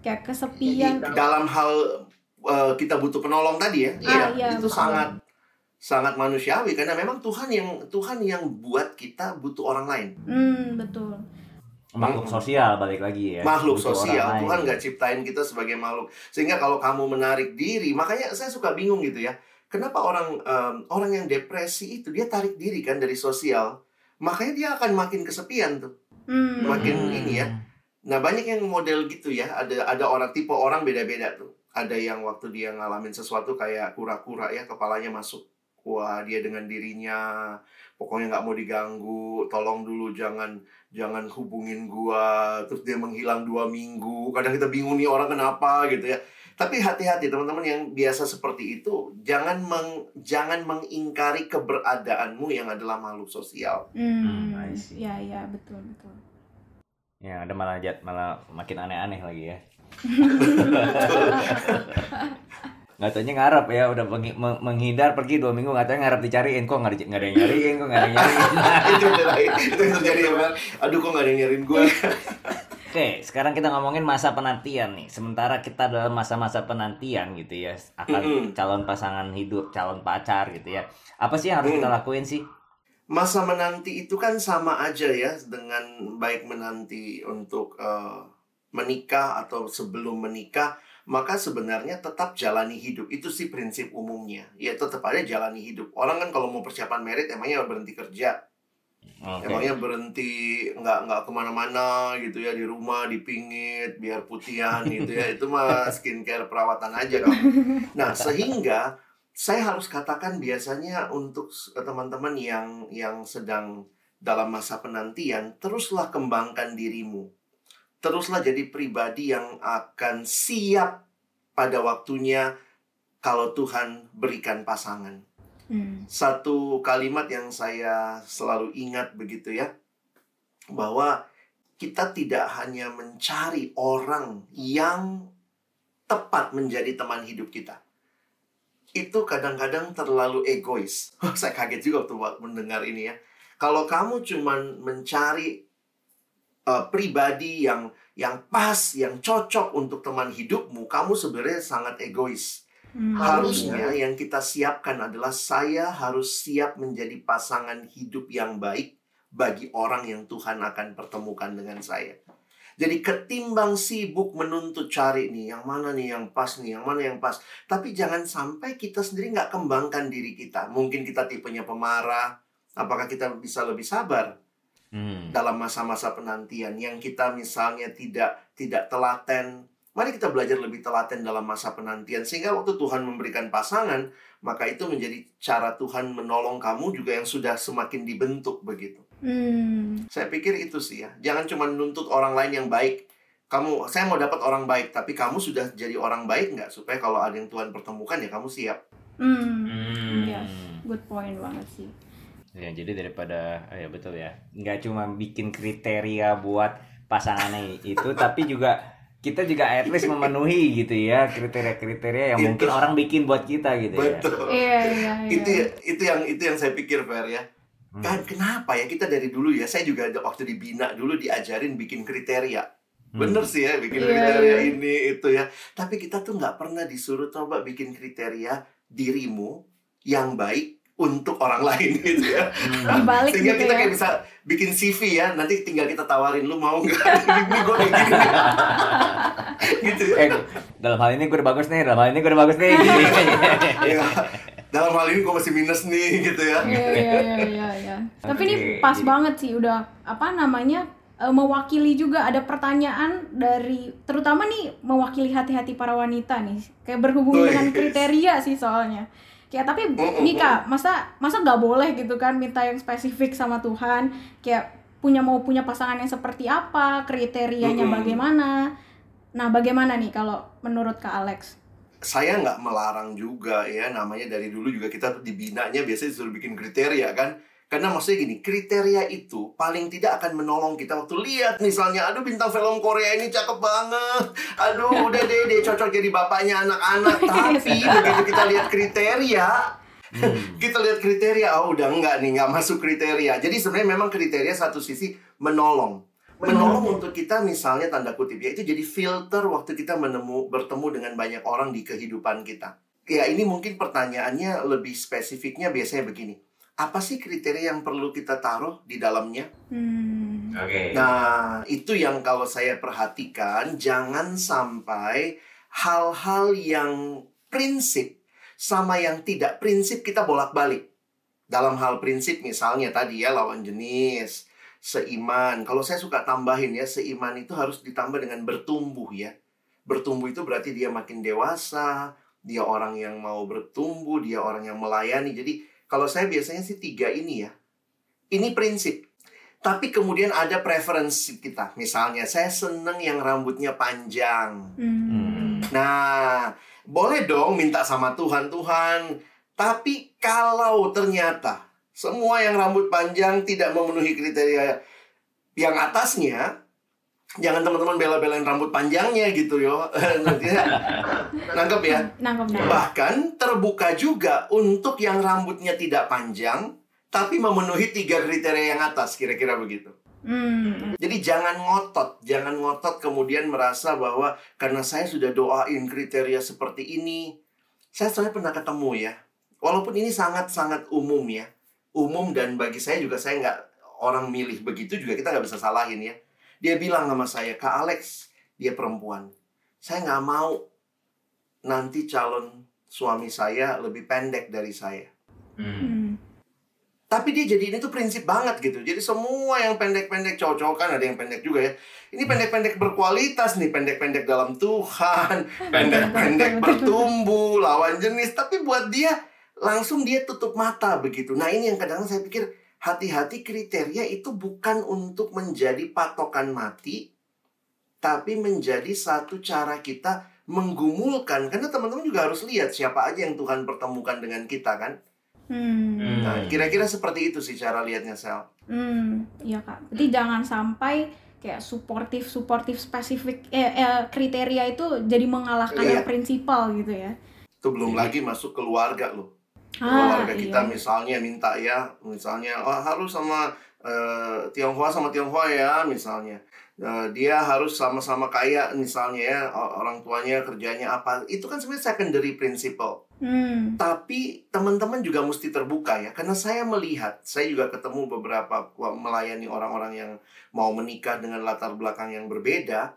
Kayak kesepian. Jadi dalam hal uh, kita butuh penolong tadi ya, Ah, iya, itu betul. sangat sangat manusiawi karena memang Tuhan yang Tuhan yang buat kita butuh orang lain, Hmm, betul. Makhluk Mm-mm. sosial balik lagi ya. makhluk sosial. Tuhan nggak ciptain kita sebagai makhluk sehingga kalau kamu menarik diri, makanya saya suka bingung gitu ya. Kenapa orang um, orang yang depresi itu dia tarik diri kan dari sosial, makanya dia akan makin kesepian tuh. Hmm. Makin Hmm. ini ya. Nah banyak yang model gitu ya. Ada ada orang tipe orang beda-beda tuh. Ada yang waktu dia ngalamin sesuatu kayak kura-kura ya kepalanya masuk. Wah dia dengan dirinya pokoknya nggak mau diganggu. Tolong dulu jangan jangan hubungin gua. Terus dia menghilang dua minggu. Kadang kita bingung nih orang kenapa gitu ya. Tapi hati-hati teman-teman yang biasa seperti itu, jangan meng, jangan mengingkari keberadaanmu yang adalah makhluk sosial. Hmm, Hmm, ya ya betul betul. Ya, ada malah jat, malah makin aneh-aneh lagi ya. (laughs) nggak taunya ngarep ya udah menghi- meng- menghindar pergi dua minggu nggak taunya ngarep dicariin kok nggak nggak ada yang nyariin kok nggak ada yang nyariin (laughs) itu yang terakhir, itu yang terjadi ya, Fer. Aduh kok gak ada yang nyariin gue. (laughs) Oke, sekarang kita ngomongin masa penantian nih. Sementara kita dalam masa-masa penantian gitu ya, akan calon pasangan hidup, calon pacar gitu ya. Apa sih yang harus kita Mm. lakuin sih? Masa menanti itu kan sama aja ya dengan baik menanti untuk eh, menikah atau sebelum menikah, maka sebenarnya tetap jalani hidup. Itu sih prinsip umumnya. Ya tetap aja jalani hidup. Orang kan kalau mau persiapan merit emangnya berhenti kerja. Oke. Emangnya berhenti nggak nggak ke mana-mana gitu ya di rumah dipingit biar putihan (laughs) gitu ya itu mah skincare perawatan aja kamu. Nah sehingga saya harus katakan biasanya untuk teman-teman yang yang sedang dalam masa penantian teruslah kembangkan dirimu, teruslah jadi pribadi yang akan siap pada waktunya kalau Tuhan berikan pasangan. Hmm. satu kalimat yang saya selalu ingat begitu ya bahwa kita tidak hanya mencari orang yang tepat menjadi teman hidup kita. Itu kadang-kadang terlalu egois. (laughs) Saya kaget juga waktu mendengar ini ya. Kalau kamu cuman mencari eh, pribadi yang yang pas yang cocok untuk teman hidupmu kamu sebenarnya sangat egois Hmm. Harusnya yang kita siapkan adalah saya harus siap menjadi pasangan hidup yang baik bagi orang yang Tuhan akan pertemukan dengan saya. Jadi ketimbang sibuk menuntut cari nih, yang mana nih yang pas nih, yang mana yang pas. Tapi jangan sampai kita sendiri nggak kembangkan diri kita. Mungkin kita tipenya pemarah, apakah kita bisa lebih sabar? Hmm. dalam masa-masa penantian yang kita misalnya tidak tidak telaten. Mari kita belajar lebih telaten dalam masa penantian sehingga waktu Tuhan memberikan pasangan, maka itu menjadi cara Tuhan menolong kamu juga yang sudah semakin dibentuk begitu. Hmm. Saya pikir itu sih ya. Jangan cuma nuntut orang lain yang baik. Kamu, saya mau dapat orang baik, tapi kamu sudah jadi orang baik nggak? Supaya kalau ada yang Tuhan pertemukan ya kamu siap. Hmm. Hmm. Yes. Good point banget sih. Ya, jadi daripada oh ya betul ya. Nggak cuma bikin kriteria buat pasangannya itu tapi juga kita juga at least memenuhi gitu ya kriteria-kriteria yang Itu. mungkin orang bikin buat kita gitu ya. Betul. Iya iya iya. itu itu yang itu yang saya pikir Fer ya. Hmm. Kan kenapa ya kita dari dulu ya, saya juga ada waktu dibina dulu diajarin bikin kriteria. Hmm. Bener sih ya, bikin Iya, kriteria iya. ini itu ya. Tapi kita tuh nggak pernah disuruh coba bikin kriteria dirimu yang baik untuk orang lain (laughs) gitu ya. Hmm. Balik Sehingga gitu kita ya. kayak bisa bikin CV ya, nanti tinggal kita tawarin lu mau nggak? (laughs) ini gue kayak gini. (laughs) gitu ya. Eh, dalam hal ini gue udah bagus nih, dalam hal ini gue udah bagus nih. Gitu. Ya, Dalam hal ini gue masih minus nih gitu ya. Iya iya iya iya. iya. Tapi ini pas banget sih udah apa namanya eh, mewakili juga ada pertanyaan dari terutama nih mewakili hati-hati para wanita nih kayak berhubungan Wih. dengan kriteria sih soalnya. Kayak tapi kak masa masa nggak boleh gitu kan minta yang spesifik sama Tuhan kayak punya mau punya pasangan yang seperti apa kriterianya Mm-mm. bagaimana. Nah bagaimana nih kalau menurut kak Alex? saya nggak melarang juga ya namanya dari dulu juga kita dibinanya biasanya disuruh bikin kriteria kan karena maksudnya gini kriteria itu paling tidak akan menolong kita waktu lihat. Misalnya aduh bintang film Korea ini cakep banget. Aduh udah deh dia cocok jadi bapaknya anak-anak. (laughs) Tapi begitu kita lihat kriteria Hmm. (laughs) kita lihat kriteria oh udah enggak nih nggak masuk kriteria. Jadi sebenarnya memang kriteria satu sisi menolong menolong. untuk kita misalnya tanda kutip ya itu jadi filter waktu kita menemu bertemu dengan banyak orang di kehidupan kita. Ya ini mungkin pertanyaannya lebih spesifiknya biasanya begini apa sih kriteria yang perlu kita taruh di dalamnya Hmm. Oke. Nah, itu yang kalau saya perhatikan, jangan sampai hal-hal yang prinsip sama yang tidak prinsip kita bolak-balik. Dalam hal prinsip misalnya tadi ya lawan jenis, seiman. Kalau saya suka tambahin ya, seiman itu harus ditambah dengan bertumbuh ya. Bertumbuh itu berarti dia makin dewasa, dia orang yang mau bertumbuh, dia orang yang melayani. Jadi kalau saya biasanya sih tiga ini ya. Ini prinsip. Tapi kemudian ada preferensi kita. Misalnya, saya seneng yang rambutnya panjang. Hmm. Nah, boleh dong minta sama Tuhan, Tuhan. Tapi kalau ternyata semua yang rambut panjang tidak memenuhi kriteria yang atasnya, jangan teman-teman bela-belain rambut panjangnya gitu yo. (laughs) Nangkep ya? Nangkep nangkep. Bahkan terbuka juga untuk yang rambutnya tidak panjang, tapi memenuhi tiga kriteria yang atas, kira-kira begitu. Hmm. Jadi jangan ngotot, jangan ngotot kemudian merasa bahwa karena saya sudah doain kriteria seperti ini. Saya soalnya pernah ketemu ya, walaupun ini sangat-sangat umum ya, umum dan bagi saya juga saya nggak orang milih begitu juga kita nggak bisa salahin ya. Dia bilang sama saya, Kak Alex, dia perempuan. Saya nggak mau nanti calon suami saya lebih pendek dari saya. Hmm. Hmm. Tapi dia jadi ini tuh prinsip banget gitu. Jadi semua yang pendek-pendek cowok-cowok kan ada yang pendek juga ya. Ini pendek-pendek berkualitas nih, pendek-pendek dalam Tuhan, (laughs) pendek-pendek bertumbuh, lawan jenis. Tapi buat dia langsung dia tutup mata begitu. Nah ini yang kadang saya pikir hati-hati kriteria itu bukan untuk menjadi patokan mati, tapi menjadi satu cara kita menggumulkan. Karena teman-teman juga harus lihat siapa aja yang Tuhan pertemukan dengan kita kan. Hmm. Hmm. Nah, kira-kira seperti itu sih cara lihatnya Sel. Hmm, iya kak. Jadi jangan sampai kayak suportif suportif spesifik eh, eh, kriteria itu jadi mengalahkan Iya. yang prinsipal gitu ya. Itu belum lagi masuk keluarga loh. Ah, keluarga kita iya. misalnya minta ya, misalnya oh, harus sama eh, Tionghoa sama Tionghoa ya misalnya. Eh, dia harus sama-sama kaya misalnya ya orang tuanya kerjanya apa. Itu kan sebenarnya secondary principle. Hmm. Tapi teman-teman juga mesti terbuka ya, karena saya melihat, saya juga ketemu beberapa melayani orang-orang yang mau menikah dengan latar belakang yang berbeda.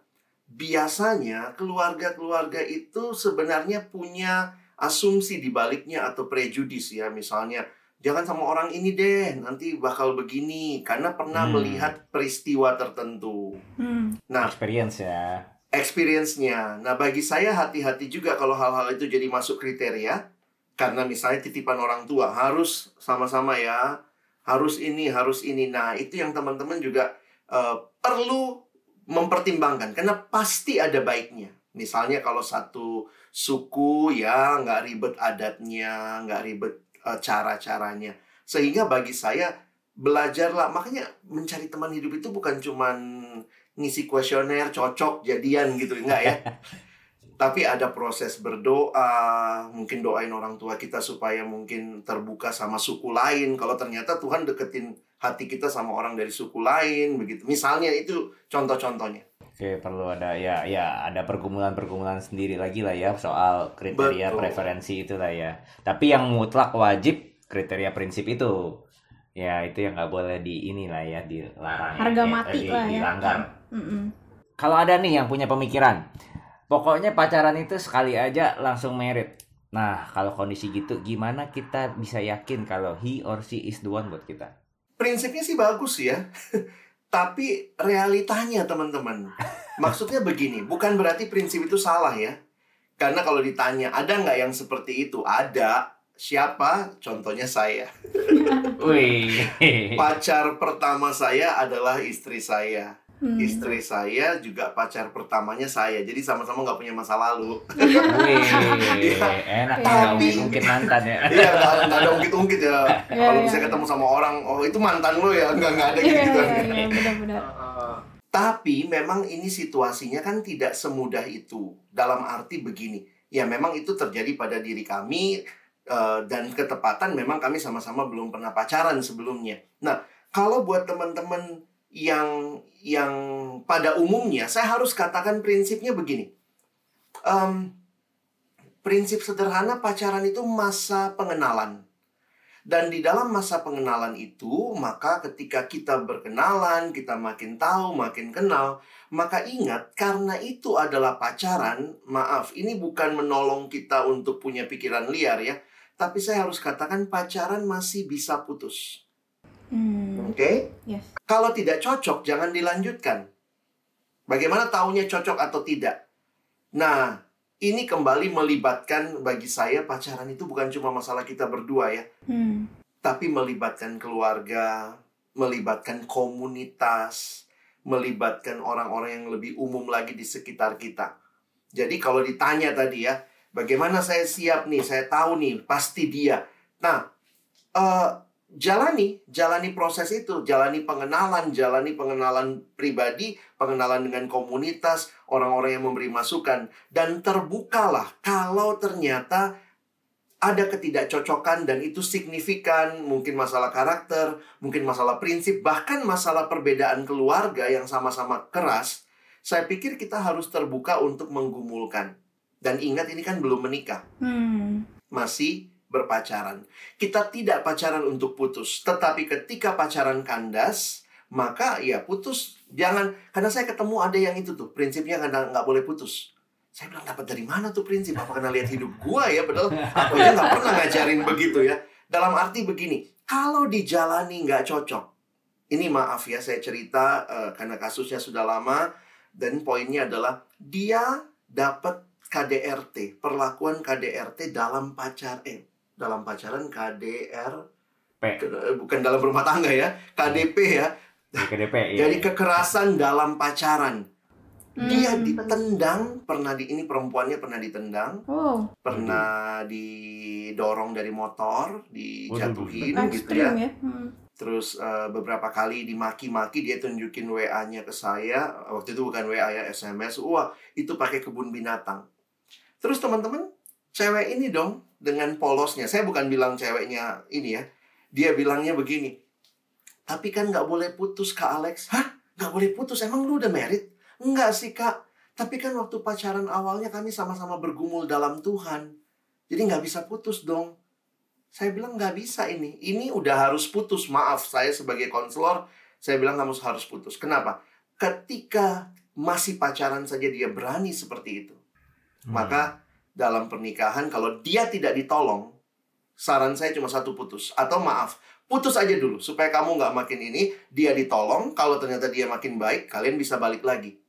Biasanya keluarga-keluarga itu sebenarnya punya asumsi di baliknya atau prejudis ya, misalnya jangan sama orang ini deh, nanti bakal begini karena pernah Hmm. melihat peristiwa tertentu. Hmm. Nah, Experience ya. experience-nya. Nah, bagi saya hati-hati juga kalau hal-hal itu jadi masuk kriteria. Karena misalnya titipan orang tua harus sama-sama ya, harus ini, harus ini. Nah, itu yang teman-teman juga eh, perlu mempertimbangkan. Karena pasti ada baiknya. Misalnya kalau satu suku ya nggak ribet adatnya, nggak ribet eh, cara-caranya. Sehingga bagi saya belajarlah. Makanya mencari teman hidup itu bukan cuman ngisi kuesioner cocok jadian gitu enggak ya (laughs) tapi ada proses berdoa mungkin doain orang tua kita supaya mungkin terbuka sama suku lain kalau ternyata Tuhan deketin hati kita sama orang dari suku lain begitu misalnya itu contoh-contohnya Oke, perlu ada ya ya ada pergumulan-pergumulan sendiri lagi lah ya soal kriteria Betul. preferensi itu lah ya. Tapi yang mutlak wajib kriteria prinsip itu. Ya, itu yang nggak boleh di inilah ya dilarang. ya. Harga Ya, mati di- lah ya. Dilanggar. Kalau ada nih yang punya pemikiran, pokoknya pacaran itu sekali aja langsung merit. Nah, kalau kondisi gitu, gimana kita bisa yakin kalau he or she is the one buat kita? prinsipnya sih bagus ya (laughs) tapi realitanya teman-teman. Maksudnya begini bukan berarti prinsip itu salah ya. Karena kalau ditanya ada nggak yang seperti itu? Ada. Siapa? Contohnya saya. (laughs) Wih. pacar pertama saya adalah istri saya Hmm. istri saya juga pacar pertamanya saya jadi sama-sama nggak punya masa lalu Wih, (laughs) enak ya, Tapi- mungkin mantan ya. iya nggak ada ungkit-ungkit ya Iya, kalau iya. bisa ketemu sama orang oh itu mantan lo ya nggak nggak ada Iya, gitu gitu iya, iya, benar-benar. tapi memang ini situasinya kan tidak semudah itu dalam arti begini ya memang itu terjadi pada diri kami eh, dan ketepatan memang kami sama-sama belum pernah pacaran sebelumnya nah kalau buat teman-teman yang yang pada umumnya saya harus katakan prinsipnya begini. Em, prinsip sederhana pacaran itu masa pengenalan. Dan di dalam masa pengenalan itu maka ketika kita berkenalan kita makin tahu makin kenal maka ingat karena itu adalah pacaran maaf ini bukan menolong kita untuk punya pikiran liar ya tapi saya harus katakan pacaran masih bisa putus Hmm. oke Yes. kalau tidak cocok, jangan dilanjutkan. Bagaimana taunya cocok atau tidak? Nah, ini kembali melibatkan bagi saya pacaran itu bukan cuma masalah kita berdua ya, Hmm. tapi melibatkan keluarga, melibatkan komunitas, melibatkan orang-orang yang lebih umum lagi di sekitar kita. Jadi kalau ditanya tadi ya, bagaimana saya siap nih, saya tahu nih, pasti dia. Nah, eh, jalani, jalani proses itu, jalani pengenalan, jalani pengenalan pribadi, pengenalan dengan komunitas, orang-orang yang memberi masukan, dan terbukalah kalau ternyata ada ketidakcocokan dan itu signifikan, mungkin masalah karakter, mungkin masalah prinsip, bahkan masalah perbedaan keluarga yang sama-sama keras, saya pikir kita harus terbuka untuk menggumulkan. Dan ingat ini kan belum menikah, Hmm. masih berpacaran. Kita tidak pacaran untuk putus, tetapi ketika pacaran kandas, maka ya putus. Jangan, karena saya ketemu ada yang itu tuh, prinsipnya kadang nggak boleh putus. Saya bilang dapat dari mana tuh prinsip? Apa karena lihat hidup gua ya? Padahal (laughs) aku ya nggak pernah ngajarin begitu ya. Dalam arti begini, kalau dijalani nggak cocok, ini maaf ya saya cerita eh, karena kasusnya sudah lama dan poinnya adalah dia dapat KDRT, perlakuan KDRT dalam pacar eh dalam pacaran KDR P. bukan dalam rumah tangga ya, KDP ya. Di KDP ya. Jadi kekerasan dalam pacaran. Dia Hmm. ditendang, pernah di ini perempuannya pernah ditendang, Oh, pernah didorong dari motor, dijatuhin gitu ya. ya. Hmm. Terus eh, beberapa kali dimaki-maki dia tunjukin WA-nya ke saya. Waktu itu bukan WA ya, SMS. Wah, itu pakai kebun binatang. Terus teman-teman, cewek ini dong dengan polosnya. Saya bukan bilang ceweknya ini ya. Dia bilangnya begini. Tapi kan nggak boleh putus Kak Alex. Hah? Nggak boleh putus? Emang lu udah merit? Enggak sih Kak. Tapi kan waktu pacaran awalnya kami sama-sama bergumul dalam Tuhan. Jadi nggak bisa putus dong. Saya bilang nggak bisa ini. Ini udah harus putus. Maaf, saya sebagai konselor, saya bilang kamu harus putus. Kenapa? Ketika masih pacaran saja dia berani seperti itu. Hmm. Maka dalam pernikahan kalau dia tidak ditolong, saran saya cuma satu putus. Atau maaf, putus aja dulu supaya kamu nggak makin ini, dia ditolong. Kalau ternyata dia makin baik, kalian bisa balik lagi.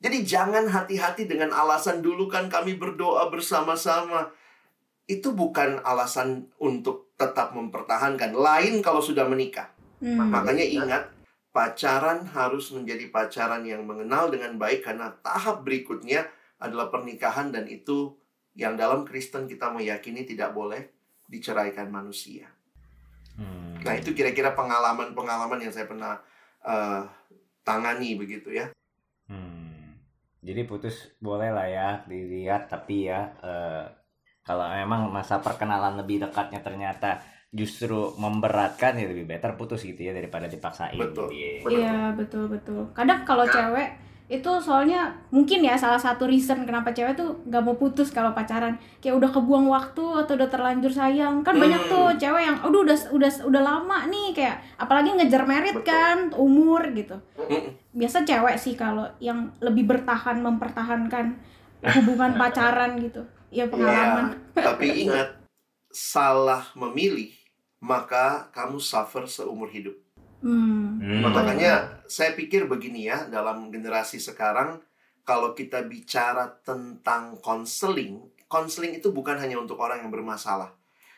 Jadi jangan hati-hati dengan alasan dulu kan kami berdoa bersama-sama. Itu bukan alasan untuk tetap mempertahankan. Lain kalau sudah menikah. Hmm. Makanya ingat, pacaran harus menjadi pacaran yang mengenal dengan baik karena tahap berikutnya adalah pernikahan dan itu yang dalam Kristen kita meyakini tidak boleh diceraikan manusia. Hmm. Nah, itu kira-kira pengalaman-pengalaman yang saya pernah eh, tangani begitu ya. Hmm. Jadi putus boleh lah ya dilihat tapi ya eh, kalau memang masa perkenalan lebih dekatnya ternyata justru memberatkan ya lebih better putus gitu ya daripada dipaksain. Betul. gitu ya. Betul. Iya betul betul. Kadang kalau cewek itu soalnya mungkin ya salah satu reason kenapa cewek tuh nggak mau putus kalau pacaran kayak udah kebuang waktu atau udah terlanjur sayang kan banyak Hmm. tuh cewek yang aduh udah udah udah lama nih kayak apalagi ngejar merit kan umur gitu Mm-mm. biasa cewek sih kalau yang lebih bertahan mempertahankan (laughs) hubungan pacaran gitu ya pengalaman Ya, tapi ingat, salah memilih, maka kamu suffer seumur hidup. Hmm. Hmm. Makanya saya pikir begini ya, dalam generasi sekarang kalau kita bicara tentang konseling, konseling itu bukan hanya untuk orang yang bermasalah.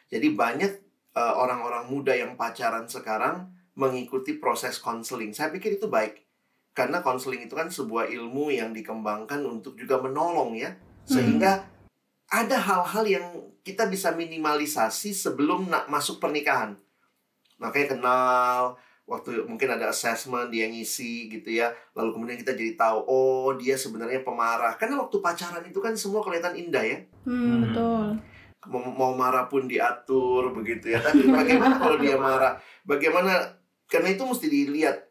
Jadi banyak eh, orang-orang muda yang pacaran sekarang mengikuti proses konseling. Saya pikir itu baik. Karena konseling itu kan sebuah ilmu yang dikembangkan untuk juga menolong ya. Sehingga ada hal-hal yang kita bisa minimalisasi sebelum nak masuk pernikahan. Makanya kenal, waktu mungkin ada assessment dia ngisi gitu ya. Lalu kemudian kita jadi tahu oh dia sebenarnya pemarah. Karena waktu pacaran itu kan semua kelihatan indah ya. Hmm, betul. Mau, mau marah pun diatur begitu ya. Tapi bagaimana kalau dia marah? Bagaimana? Karena itu mesti dilihat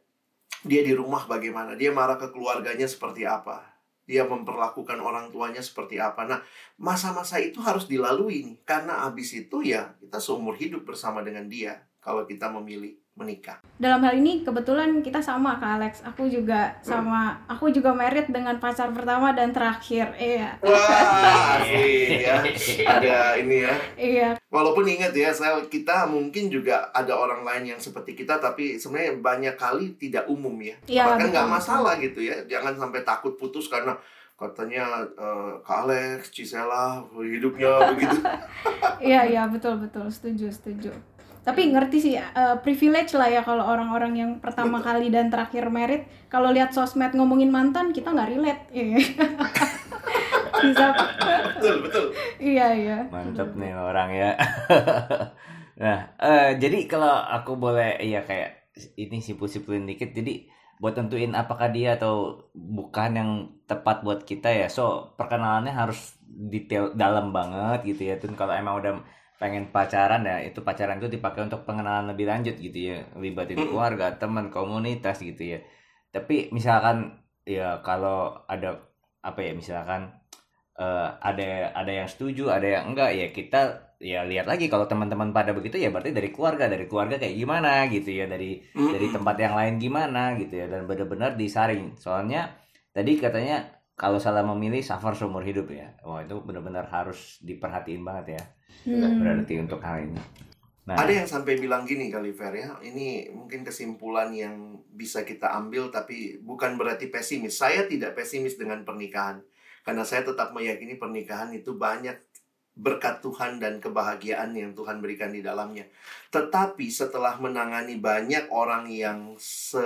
dia di rumah bagaimana? Dia marah ke keluarganya seperti apa? Dia memperlakukan orang tuanya seperti apa? Nah masa-masa itu harus dilalui nih. Karena abis itu ya kita seumur hidup bersama dengan dia kalau kita memilih menikah dalam hal ini kebetulan kita sama kak Alex aku juga sama aku juga merit dengan pacar pertama dan terakhir iya Wah, (laughs) asik ya. Ada ini ya. iya Walaupun ingat ya, saya kita mungkin juga ada orang lain yang seperti kita, tapi sebenarnya banyak kali tidak umum ya. Iya, Bahkan nggak masalah gitu ya. Jangan sampai takut putus karena katanya eh, Kak Alex, Cisela, hidupnya begitu. (laughs) iya iya betul betul setuju setuju tapi ngerti sih eh, privilege lah ya kalau orang-orang yang pertama Betul. kali dan terakhir merit kalau lihat sosmed ngomongin mantan kita nggak relate Iya. (laughs) bisa betul betul iya iya Mantap nih orang ya. (laughs) nah, eh, jadi kalau aku boleh ya kayak ini simpul-simpulin dikit. Jadi buat tentuin apakah dia atau bukan yang tepat buat kita ya. So, perkenalannya harus detail dalam banget gitu ya. Dan kalau emang udah pengen pacaran ya, itu pacaran itu dipakai untuk pengenalan lebih lanjut gitu ya. Libatin Mm-mm. keluarga, teman, komunitas gitu ya. Tapi misalkan ya kalau ada apa ya misalkan eh, ada ada yang setuju, ada yang enggak ya kita ya lihat lagi kalau teman-teman pada begitu ya berarti dari keluarga, dari keluarga kayak gimana gitu ya, dari dari tempat yang lain gimana gitu ya dan benar-benar disaring. Soalnya tadi katanya kalau salah memilih suffer seumur hidup ya. Wah, itu benar-benar harus diperhatiin banget ya. Hmm. Berarti untuk hal ini. Nah, Ada yang sampai bilang gini kali Fer ya, ini mungkin kesimpulan yang bisa kita ambil tapi bukan berarti pesimis. Saya tidak pesimis dengan pernikahan karena saya tetap meyakini pernikahan itu banyak berkat Tuhan dan kebahagiaan yang Tuhan berikan di dalamnya. Tetapi setelah menangani banyak orang yang se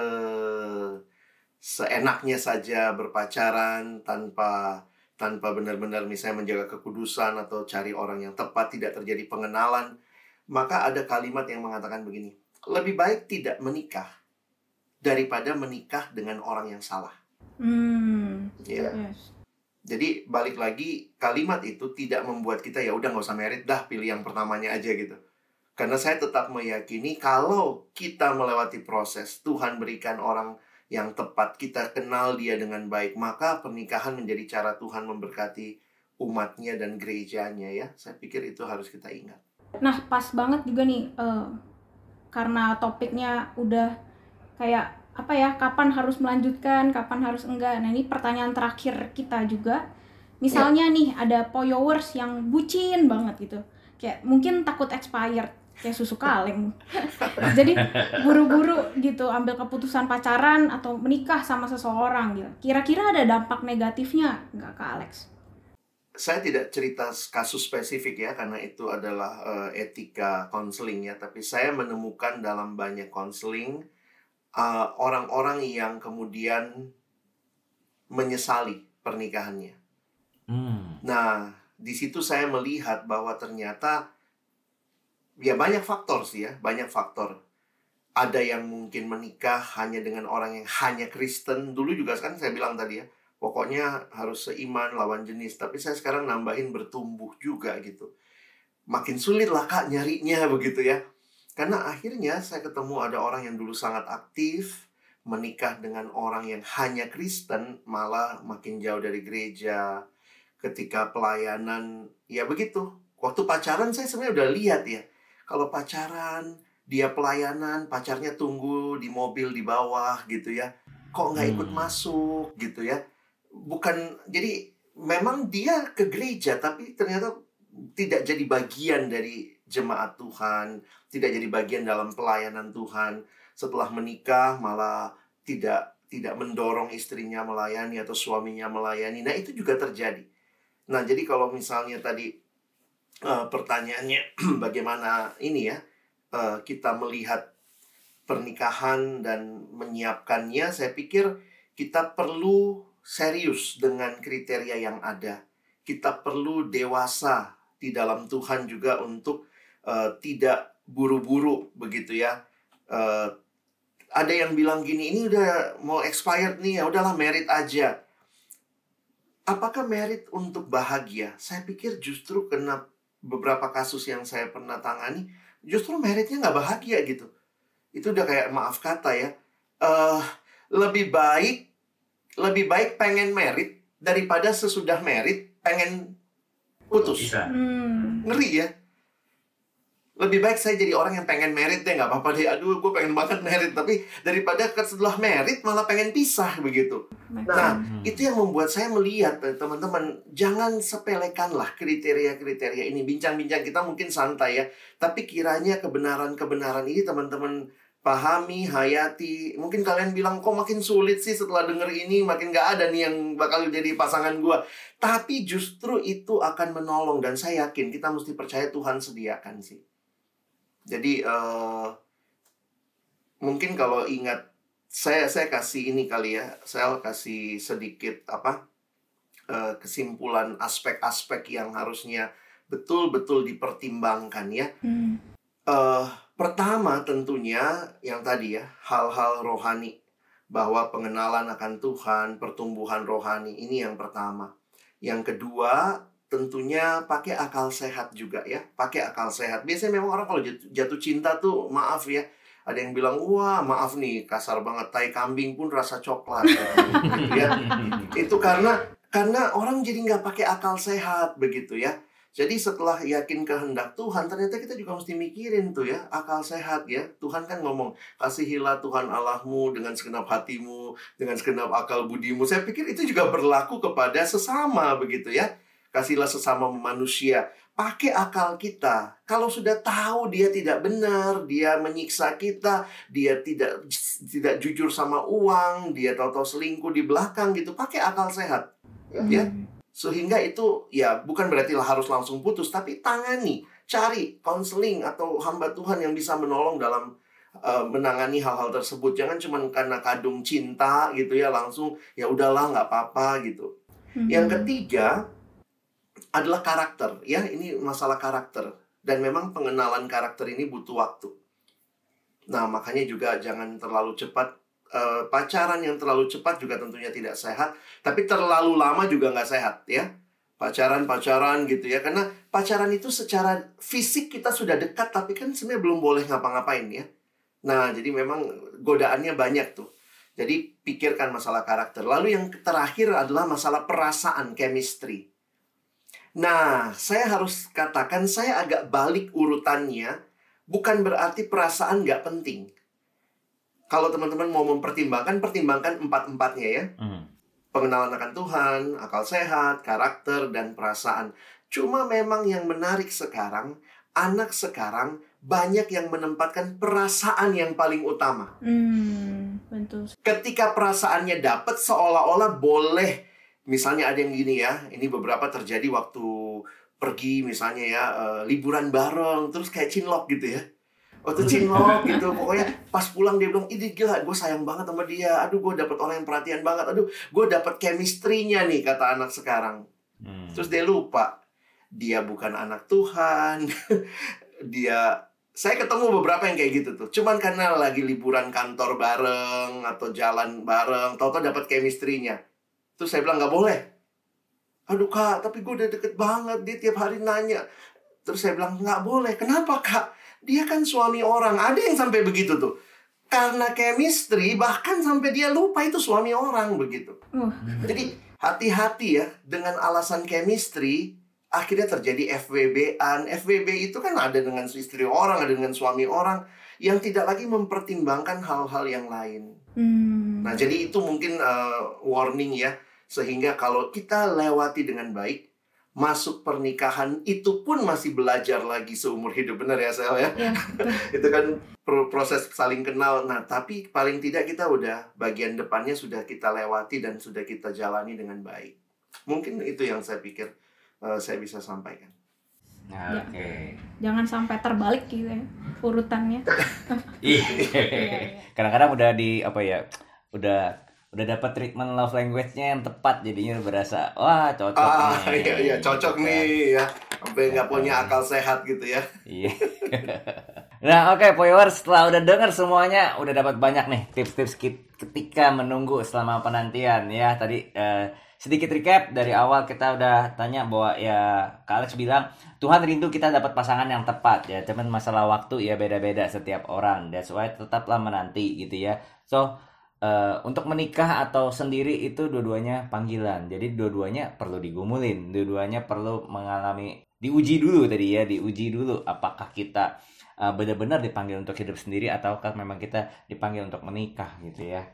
seenaknya saja berpacaran tanpa tanpa benar-benar misalnya menjaga kekudusan atau cari orang yang tepat, tidak terjadi pengenalan, maka ada kalimat yang mengatakan begini, lebih baik tidak menikah daripada menikah dengan orang yang salah. Hmm. Ya. Yes. Jadi balik lagi kalimat itu tidak membuat kita ya udah nggak usah merit dah pilih yang pertamanya aja gitu. Karena saya tetap meyakini kalau kita melewati proses Tuhan berikan orang yang tepat kita kenal dia dengan baik maka pernikahan menjadi cara Tuhan memberkati umatnya dan gerejanya ya. Saya pikir itu harus kita ingat. Nah, pas banget juga nih eh, karena topiknya udah kayak apa ya, kapan harus melanjutkan, kapan harus enggak. Nah, ini pertanyaan terakhir kita juga. Misalnya nih ada followers yang bucin banget gitu. Kayak mungkin takut expired kayak susu kaleng. Jadi buru-buru gitu ambil keputusan pacaran atau menikah sama seseorang gitu. Kira-kira ada dampak negatifnya nggak ke Alex? saya tidak cerita kasus spesifik ya karena itu adalah eh, etika konseling ya tapi saya menemukan dalam banyak konseling eh, orang-orang yang kemudian menyesali pernikahannya. hmm, Nah, di situ saya melihat bahwa ternyata ya banyak faktor sih ya, banyak faktor. Ada yang mungkin menikah hanya dengan orang yang hanya Kristen. Dulu juga kan saya bilang tadi ya, pokoknya harus seiman lawan jenis. Tapi saya sekarang nambahin bertumbuh juga gitu. Makin sulit lah kak nyarinya (laughs) begitu ya. Karena akhirnya saya ketemu ada orang yang dulu sangat aktif, menikah dengan orang yang hanya Kristen, malah makin jauh dari gereja, ketika pelayanan ya begitu waktu pacaran saya sebenarnya udah lihat ya kalau pacaran dia pelayanan pacarnya tunggu di mobil di bawah gitu ya. Kok nggak ikut Hmm. masuk gitu ya. Bukan jadi memang dia ke gereja tapi ternyata tidak jadi bagian dari jemaat Tuhan tidak jadi bagian dalam pelayanan Tuhan. Setelah menikah malah tidak tidak mendorong istrinya melayani atau suaminya melayani. Nah itu juga terjadi. Nah, jadi kalau misalnya tadi eh, pertanyaannya (clears throat) bagaimana ini ya eh, kita melihat pernikahan dan menyiapkannya, saya pikir kita perlu serius dengan kriteria yang ada. Kita perlu dewasa di dalam Tuhan juga untuk eh, tidak buru-buru begitu ya. Eh, ada yang bilang gini, ini udah mau expired nih ya, udahlah merit aja. Apakah merit untuk bahagia? Saya pikir justru kena beberapa kasus yang saya pernah tangani, justru meritnya nggak bahagia gitu. Itu udah kayak maaf kata ya. eh lebih baik, lebih baik pengen merit daripada sesudah merit pengen putus. Hmm. Ngeri ya. Lebih baik saya jadi orang yang pengen merit deh, nggak apa-apa deh. Aduh, gue pengen banget merit. Tapi daripada setelah merit malah pengen pisah begitu. Nah, Hmm. itu yang membuat saya melihat eh, teman-teman jangan sepelekanlah kriteria-kriteria ini bincang-bincang kita mungkin santai ya tapi kiranya kebenaran-kebenaran ini teman-teman pahami hayati mungkin kalian bilang kok makin sulit sih setelah denger ini makin gak ada nih yang bakal jadi pasangan gua tapi justru itu akan menolong dan saya yakin kita mesti percaya Tuhan sediakan sih jadi eh mungkin kalau ingat saya saya kasih ini kali ya saya kasih sedikit apa eh, kesimpulan aspek-aspek yang harusnya betul-betul dipertimbangkan ya. Hmm. Eh, pertama tentunya yang tadi ya, hal-hal rohani bahwa pengenalan akan Tuhan, pertumbuhan rohani ini yang pertama. Yang kedua, tentunya pakai akal sehat juga ya, pakai akal sehat. Biasanya memang orang kalau jatuh, jatuh cinta tuh maaf ya, ada yang bilang wah maaf nih kasar banget tai kambing pun rasa coklat gitu ya. Itu karena karena orang jadi nggak pakai akal sehat begitu ya. Jadi setelah yakin kehendak Tuhan, ternyata kita juga mesti mikirin tuh ya, akal sehat ya. Tuhan kan ngomong, kasihilah Tuhan Allahmu dengan segenap hatimu, dengan segenap akal budimu. Saya pikir itu juga berlaku kepada sesama begitu ya. Kasihlah sesama manusia. Pakai akal kita. Kalau sudah tahu dia tidak benar, dia menyiksa kita, dia tidak tidak jujur sama uang, dia tahu-tahu selingkuh di belakang gitu, pakai akal sehat. Ya, Hmm. sehingga itu ya bukan berarti harus langsung putus, tapi tangani, cari konseling atau hamba Tuhan yang bisa menolong dalam uh, menangani hal-hal tersebut. Jangan cuma karena kadung cinta gitu ya langsung ya udahlah nggak apa-apa gitu. Hmm. Yang ketiga adalah karakter ya ini masalah karakter dan memang pengenalan karakter ini butuh waktu. Nah makanya juga jangan terlalu cepat Eh, pacaran yang terlalu cepat juga tentunya tidak sehat, tapi terlalu lama juga nggak sehat ya. Pacaran-pacaran gitu ya, karena pacaran itu secara fisik kita sudah dekat, tapi kan sebenarnya belum boleh ngapa-ngapain ya. Nah, jadi memang godaannya banyak tuh. Jadi pikirkan masalah karakter. Lalu yang terakhir adalah masalah perasaan, chemistry. Nah, saya harus katakan saya agak balik urutannya. Bukan berarti perasaan nggak penting kalau teman-teman mau mempertimbangkan, pertimbangkan empat-empatnya ya. Hmm. Pengenalan akan Tuhan, akal sehat, karakter, dan perasaan. Cuma memang yang menarik sekarang, anak sekarang banyak yang menempatkan perasaan yang paling utama. Hmm, betul. Ketika perasaannya dapat, seolah-olah boleh. Misalnya ada yang gini ya, ini beberapa terjadi waktu pergi misalnya ya, eh, liburan bareng, terus kayak cinlok gitu ya. Waktu cinlok gitu (laughs) pokoknya pas pulang dia bilang ini gila gue sayang banget sama dia. Aduh gue dapet orang yang perhatian banget. Aduh gue dapet chemistry-nya nih kata anak sekarang. Hmm. terus dia lupa dia bukan anak Tuhan. (laughs) Dia saya ketemu beberapa yang kayak gitu tuh. Cuman karena lagi liburan kantor bareng atau jalan bareng tau-tau dapet chemistry-nya terus saya bilang nggak boleh aduh kak tapi gue udah deket banget dia tiap hari nanya terus saya bilang nggak boleh kenapa kak dia kan suami orang ada yang sampai begitu tuh karena chemistry bahkan sampai dia lupa itu suami orang begitu Uh. jadi hati-hati ya dengan alasan chemistry akhirnya terjadi FWB-an. FWB itu kan ada dengan istri orang, ada dengan suami orang yang tidak lagi mempertimbangkan hal-hal yang lain. Hmm. Nah, jadi itu mungkin uh, warning ya sehingga kalau kita lewati dengan baik masuk pernikahan itu pun masih belajar lagi seumur hidup benar ya Sel ya Ya, (laughs) itu kan pro- proses saling kenal. Nah, tapi paling tidak kita udah bagian depannya sudah kita lewati dan sudah kita jalani dengan baik. Mungkin itu yang saya pikir eh, saya bisa sampaikan. Nah, Oke. Jangan sampai terbalik gitu ya urutannya. (laughs) Ih. Iya, iya. Kadang-kadang udah di apa ya? Udah udah dapat treatment love language-nya yang tepat jadinya berasa wah cocok Ah, nih. (laughs) iya, iya cocok Gitu kan. nih ya. Sampai nggak punya akal sehat gitu ya. Iya. (laughs) nah, oke, viewers, setelah udah denger semuanya, udah dapat banyak nih tips-tips ketika menunggu selama penantian ya. Tadi eh, sedikit recap dari awal kita udah tanya bahwa ya Kak Alex bilang Tuhan rindu kita dapat pasangan yang tepat ya. Cuman masalah waktu ya beda-beda setiap orang. That's why tetaplah menanti gitu ya. So eh, untuk menikah atau sendiri itu dua-duanya panggilan. Jadi dua-duanya perlu digumulin, dua-duanya perlu mengalami diuji dulu tadi ya, diuji dulu apakah kita uh, benar-benar dipanggil untuk hidup sendiri ataukah memang kita dipanggil untuk menikah gitu ya.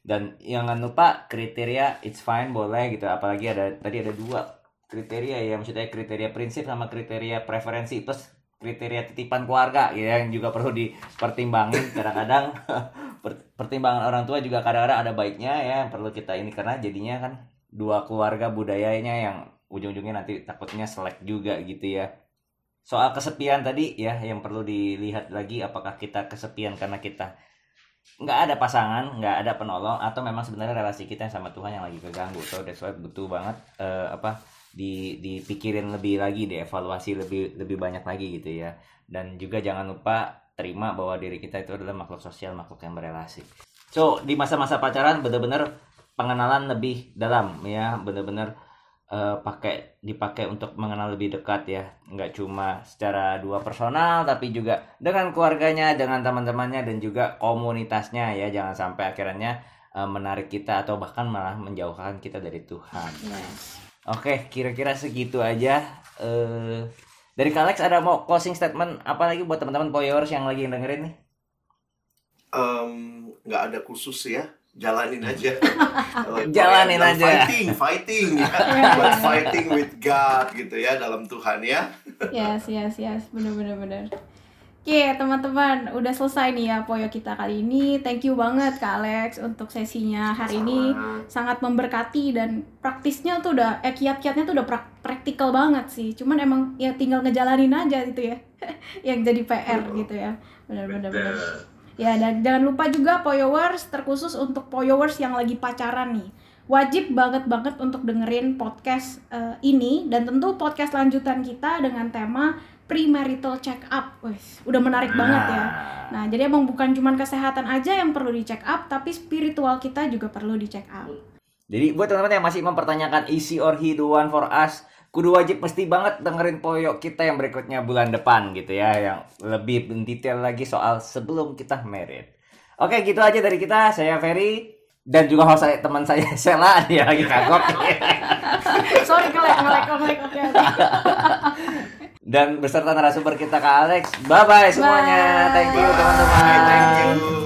Dan jangan lupa kriteria it's fine boleh gitu, apalagi ada tadi ada dua kriteria ya, maksudnya kriteria prinsip sama kriteria preferensi plus kriteria titipan keluarga ya, yang juga perlu dipertimbangin kadang-kadang (laughs) pertimbangan orang tua juga kadang-kadang ada baiknya ya yang perlu kita ini karena jadinya kan dua keluarga budayanya yang ujung-ujungnya nanti takutnya selek juga gitu ya soal kesepian tadi ya yang perlu dilihat lagi apakah kita kesepian karena kita nggak ada pasangan, nggak ada penolong atau memang sebenarnya relasi kita sama Tuhan yang lagi keganggu. So that's why butuh banget eh, apa di dipikirin lebih lagi, dievaluasi lebih lebih banyak lagi gitu ya. Dan juga jangan lupa terima bahwa diri kita itu adalah makhluk sosial, makhluk yang berelasi. So di masa-masa pacaran bener-bener pengenalan lebih dalam ya, bener-bener eh, pakai dipakai untuk mengenal lebih dekat ya. Nggak cuma secara dua personal tapi juga dengan keluarganya dengan teman-temannya dan juga komunitasnya ya. Jangan sampai akhirnya eh, menarik kita atau bahkan malah menjauhkan kita dari Tuhan. Oke kira-kira segitu aja eh dari Kalex ada mau closing statement apa lagi buat teman-teman poyers yang lagi dengerin nih Em, nggak ada khusus ya jalanin aja (laughs) Kalau Jalanin aja. fighting fighting ya (laughs) But fighting with God gitu ya dalam Tuhan ya Yes, yes, yes. Bener, bener, bener. Oke, teman-teman, udah selesai nih ya poyo kita kali ini. Thank you banget Kak Alex untuk sesinya hari ini. Sangat memberkati dan praktisnya tuh udah, eh kiat-kiatnya tuh udah prak- praktikal banget sih. Cuman emang ya tinggal ngejalanin aja gitu ya. (laughs) Yang jadi PR gitu ya. Bener, bener, bener. Ya, dan jangan lupa juga Poyowers terkhusus untuk Poyowers yang lagi pacaran nih. Wajib banget banget untuk dengerin podcast eh, ini dan tentu podcast lanjutan kita dengan tema premarital check up. Wih, udah menarik banget ya. Nah, jadi emang bukan cuman kesehatan aja yang perlu di check up, tapi spiritual kita juga perlu di check up. Jadi buat teman-teman yang masih mempertanyakan isi or he the one for us, kudu wajib mesti banget dengerin poyok kita yang berikutnya bulan depan gitu ya, yang lebih detail lagi soal sebelum kita married. Oke, gitu aja dari kita. Saya Ferry dan juga host saya teman saya (laughs) Sela dia lagi kagok. (laughs) Sorry ngelek oke oke. (laughs) dan beserta narasumber kita Kak Alex. Bye bye semuanya. Bye. Thank you teman-teman. thank you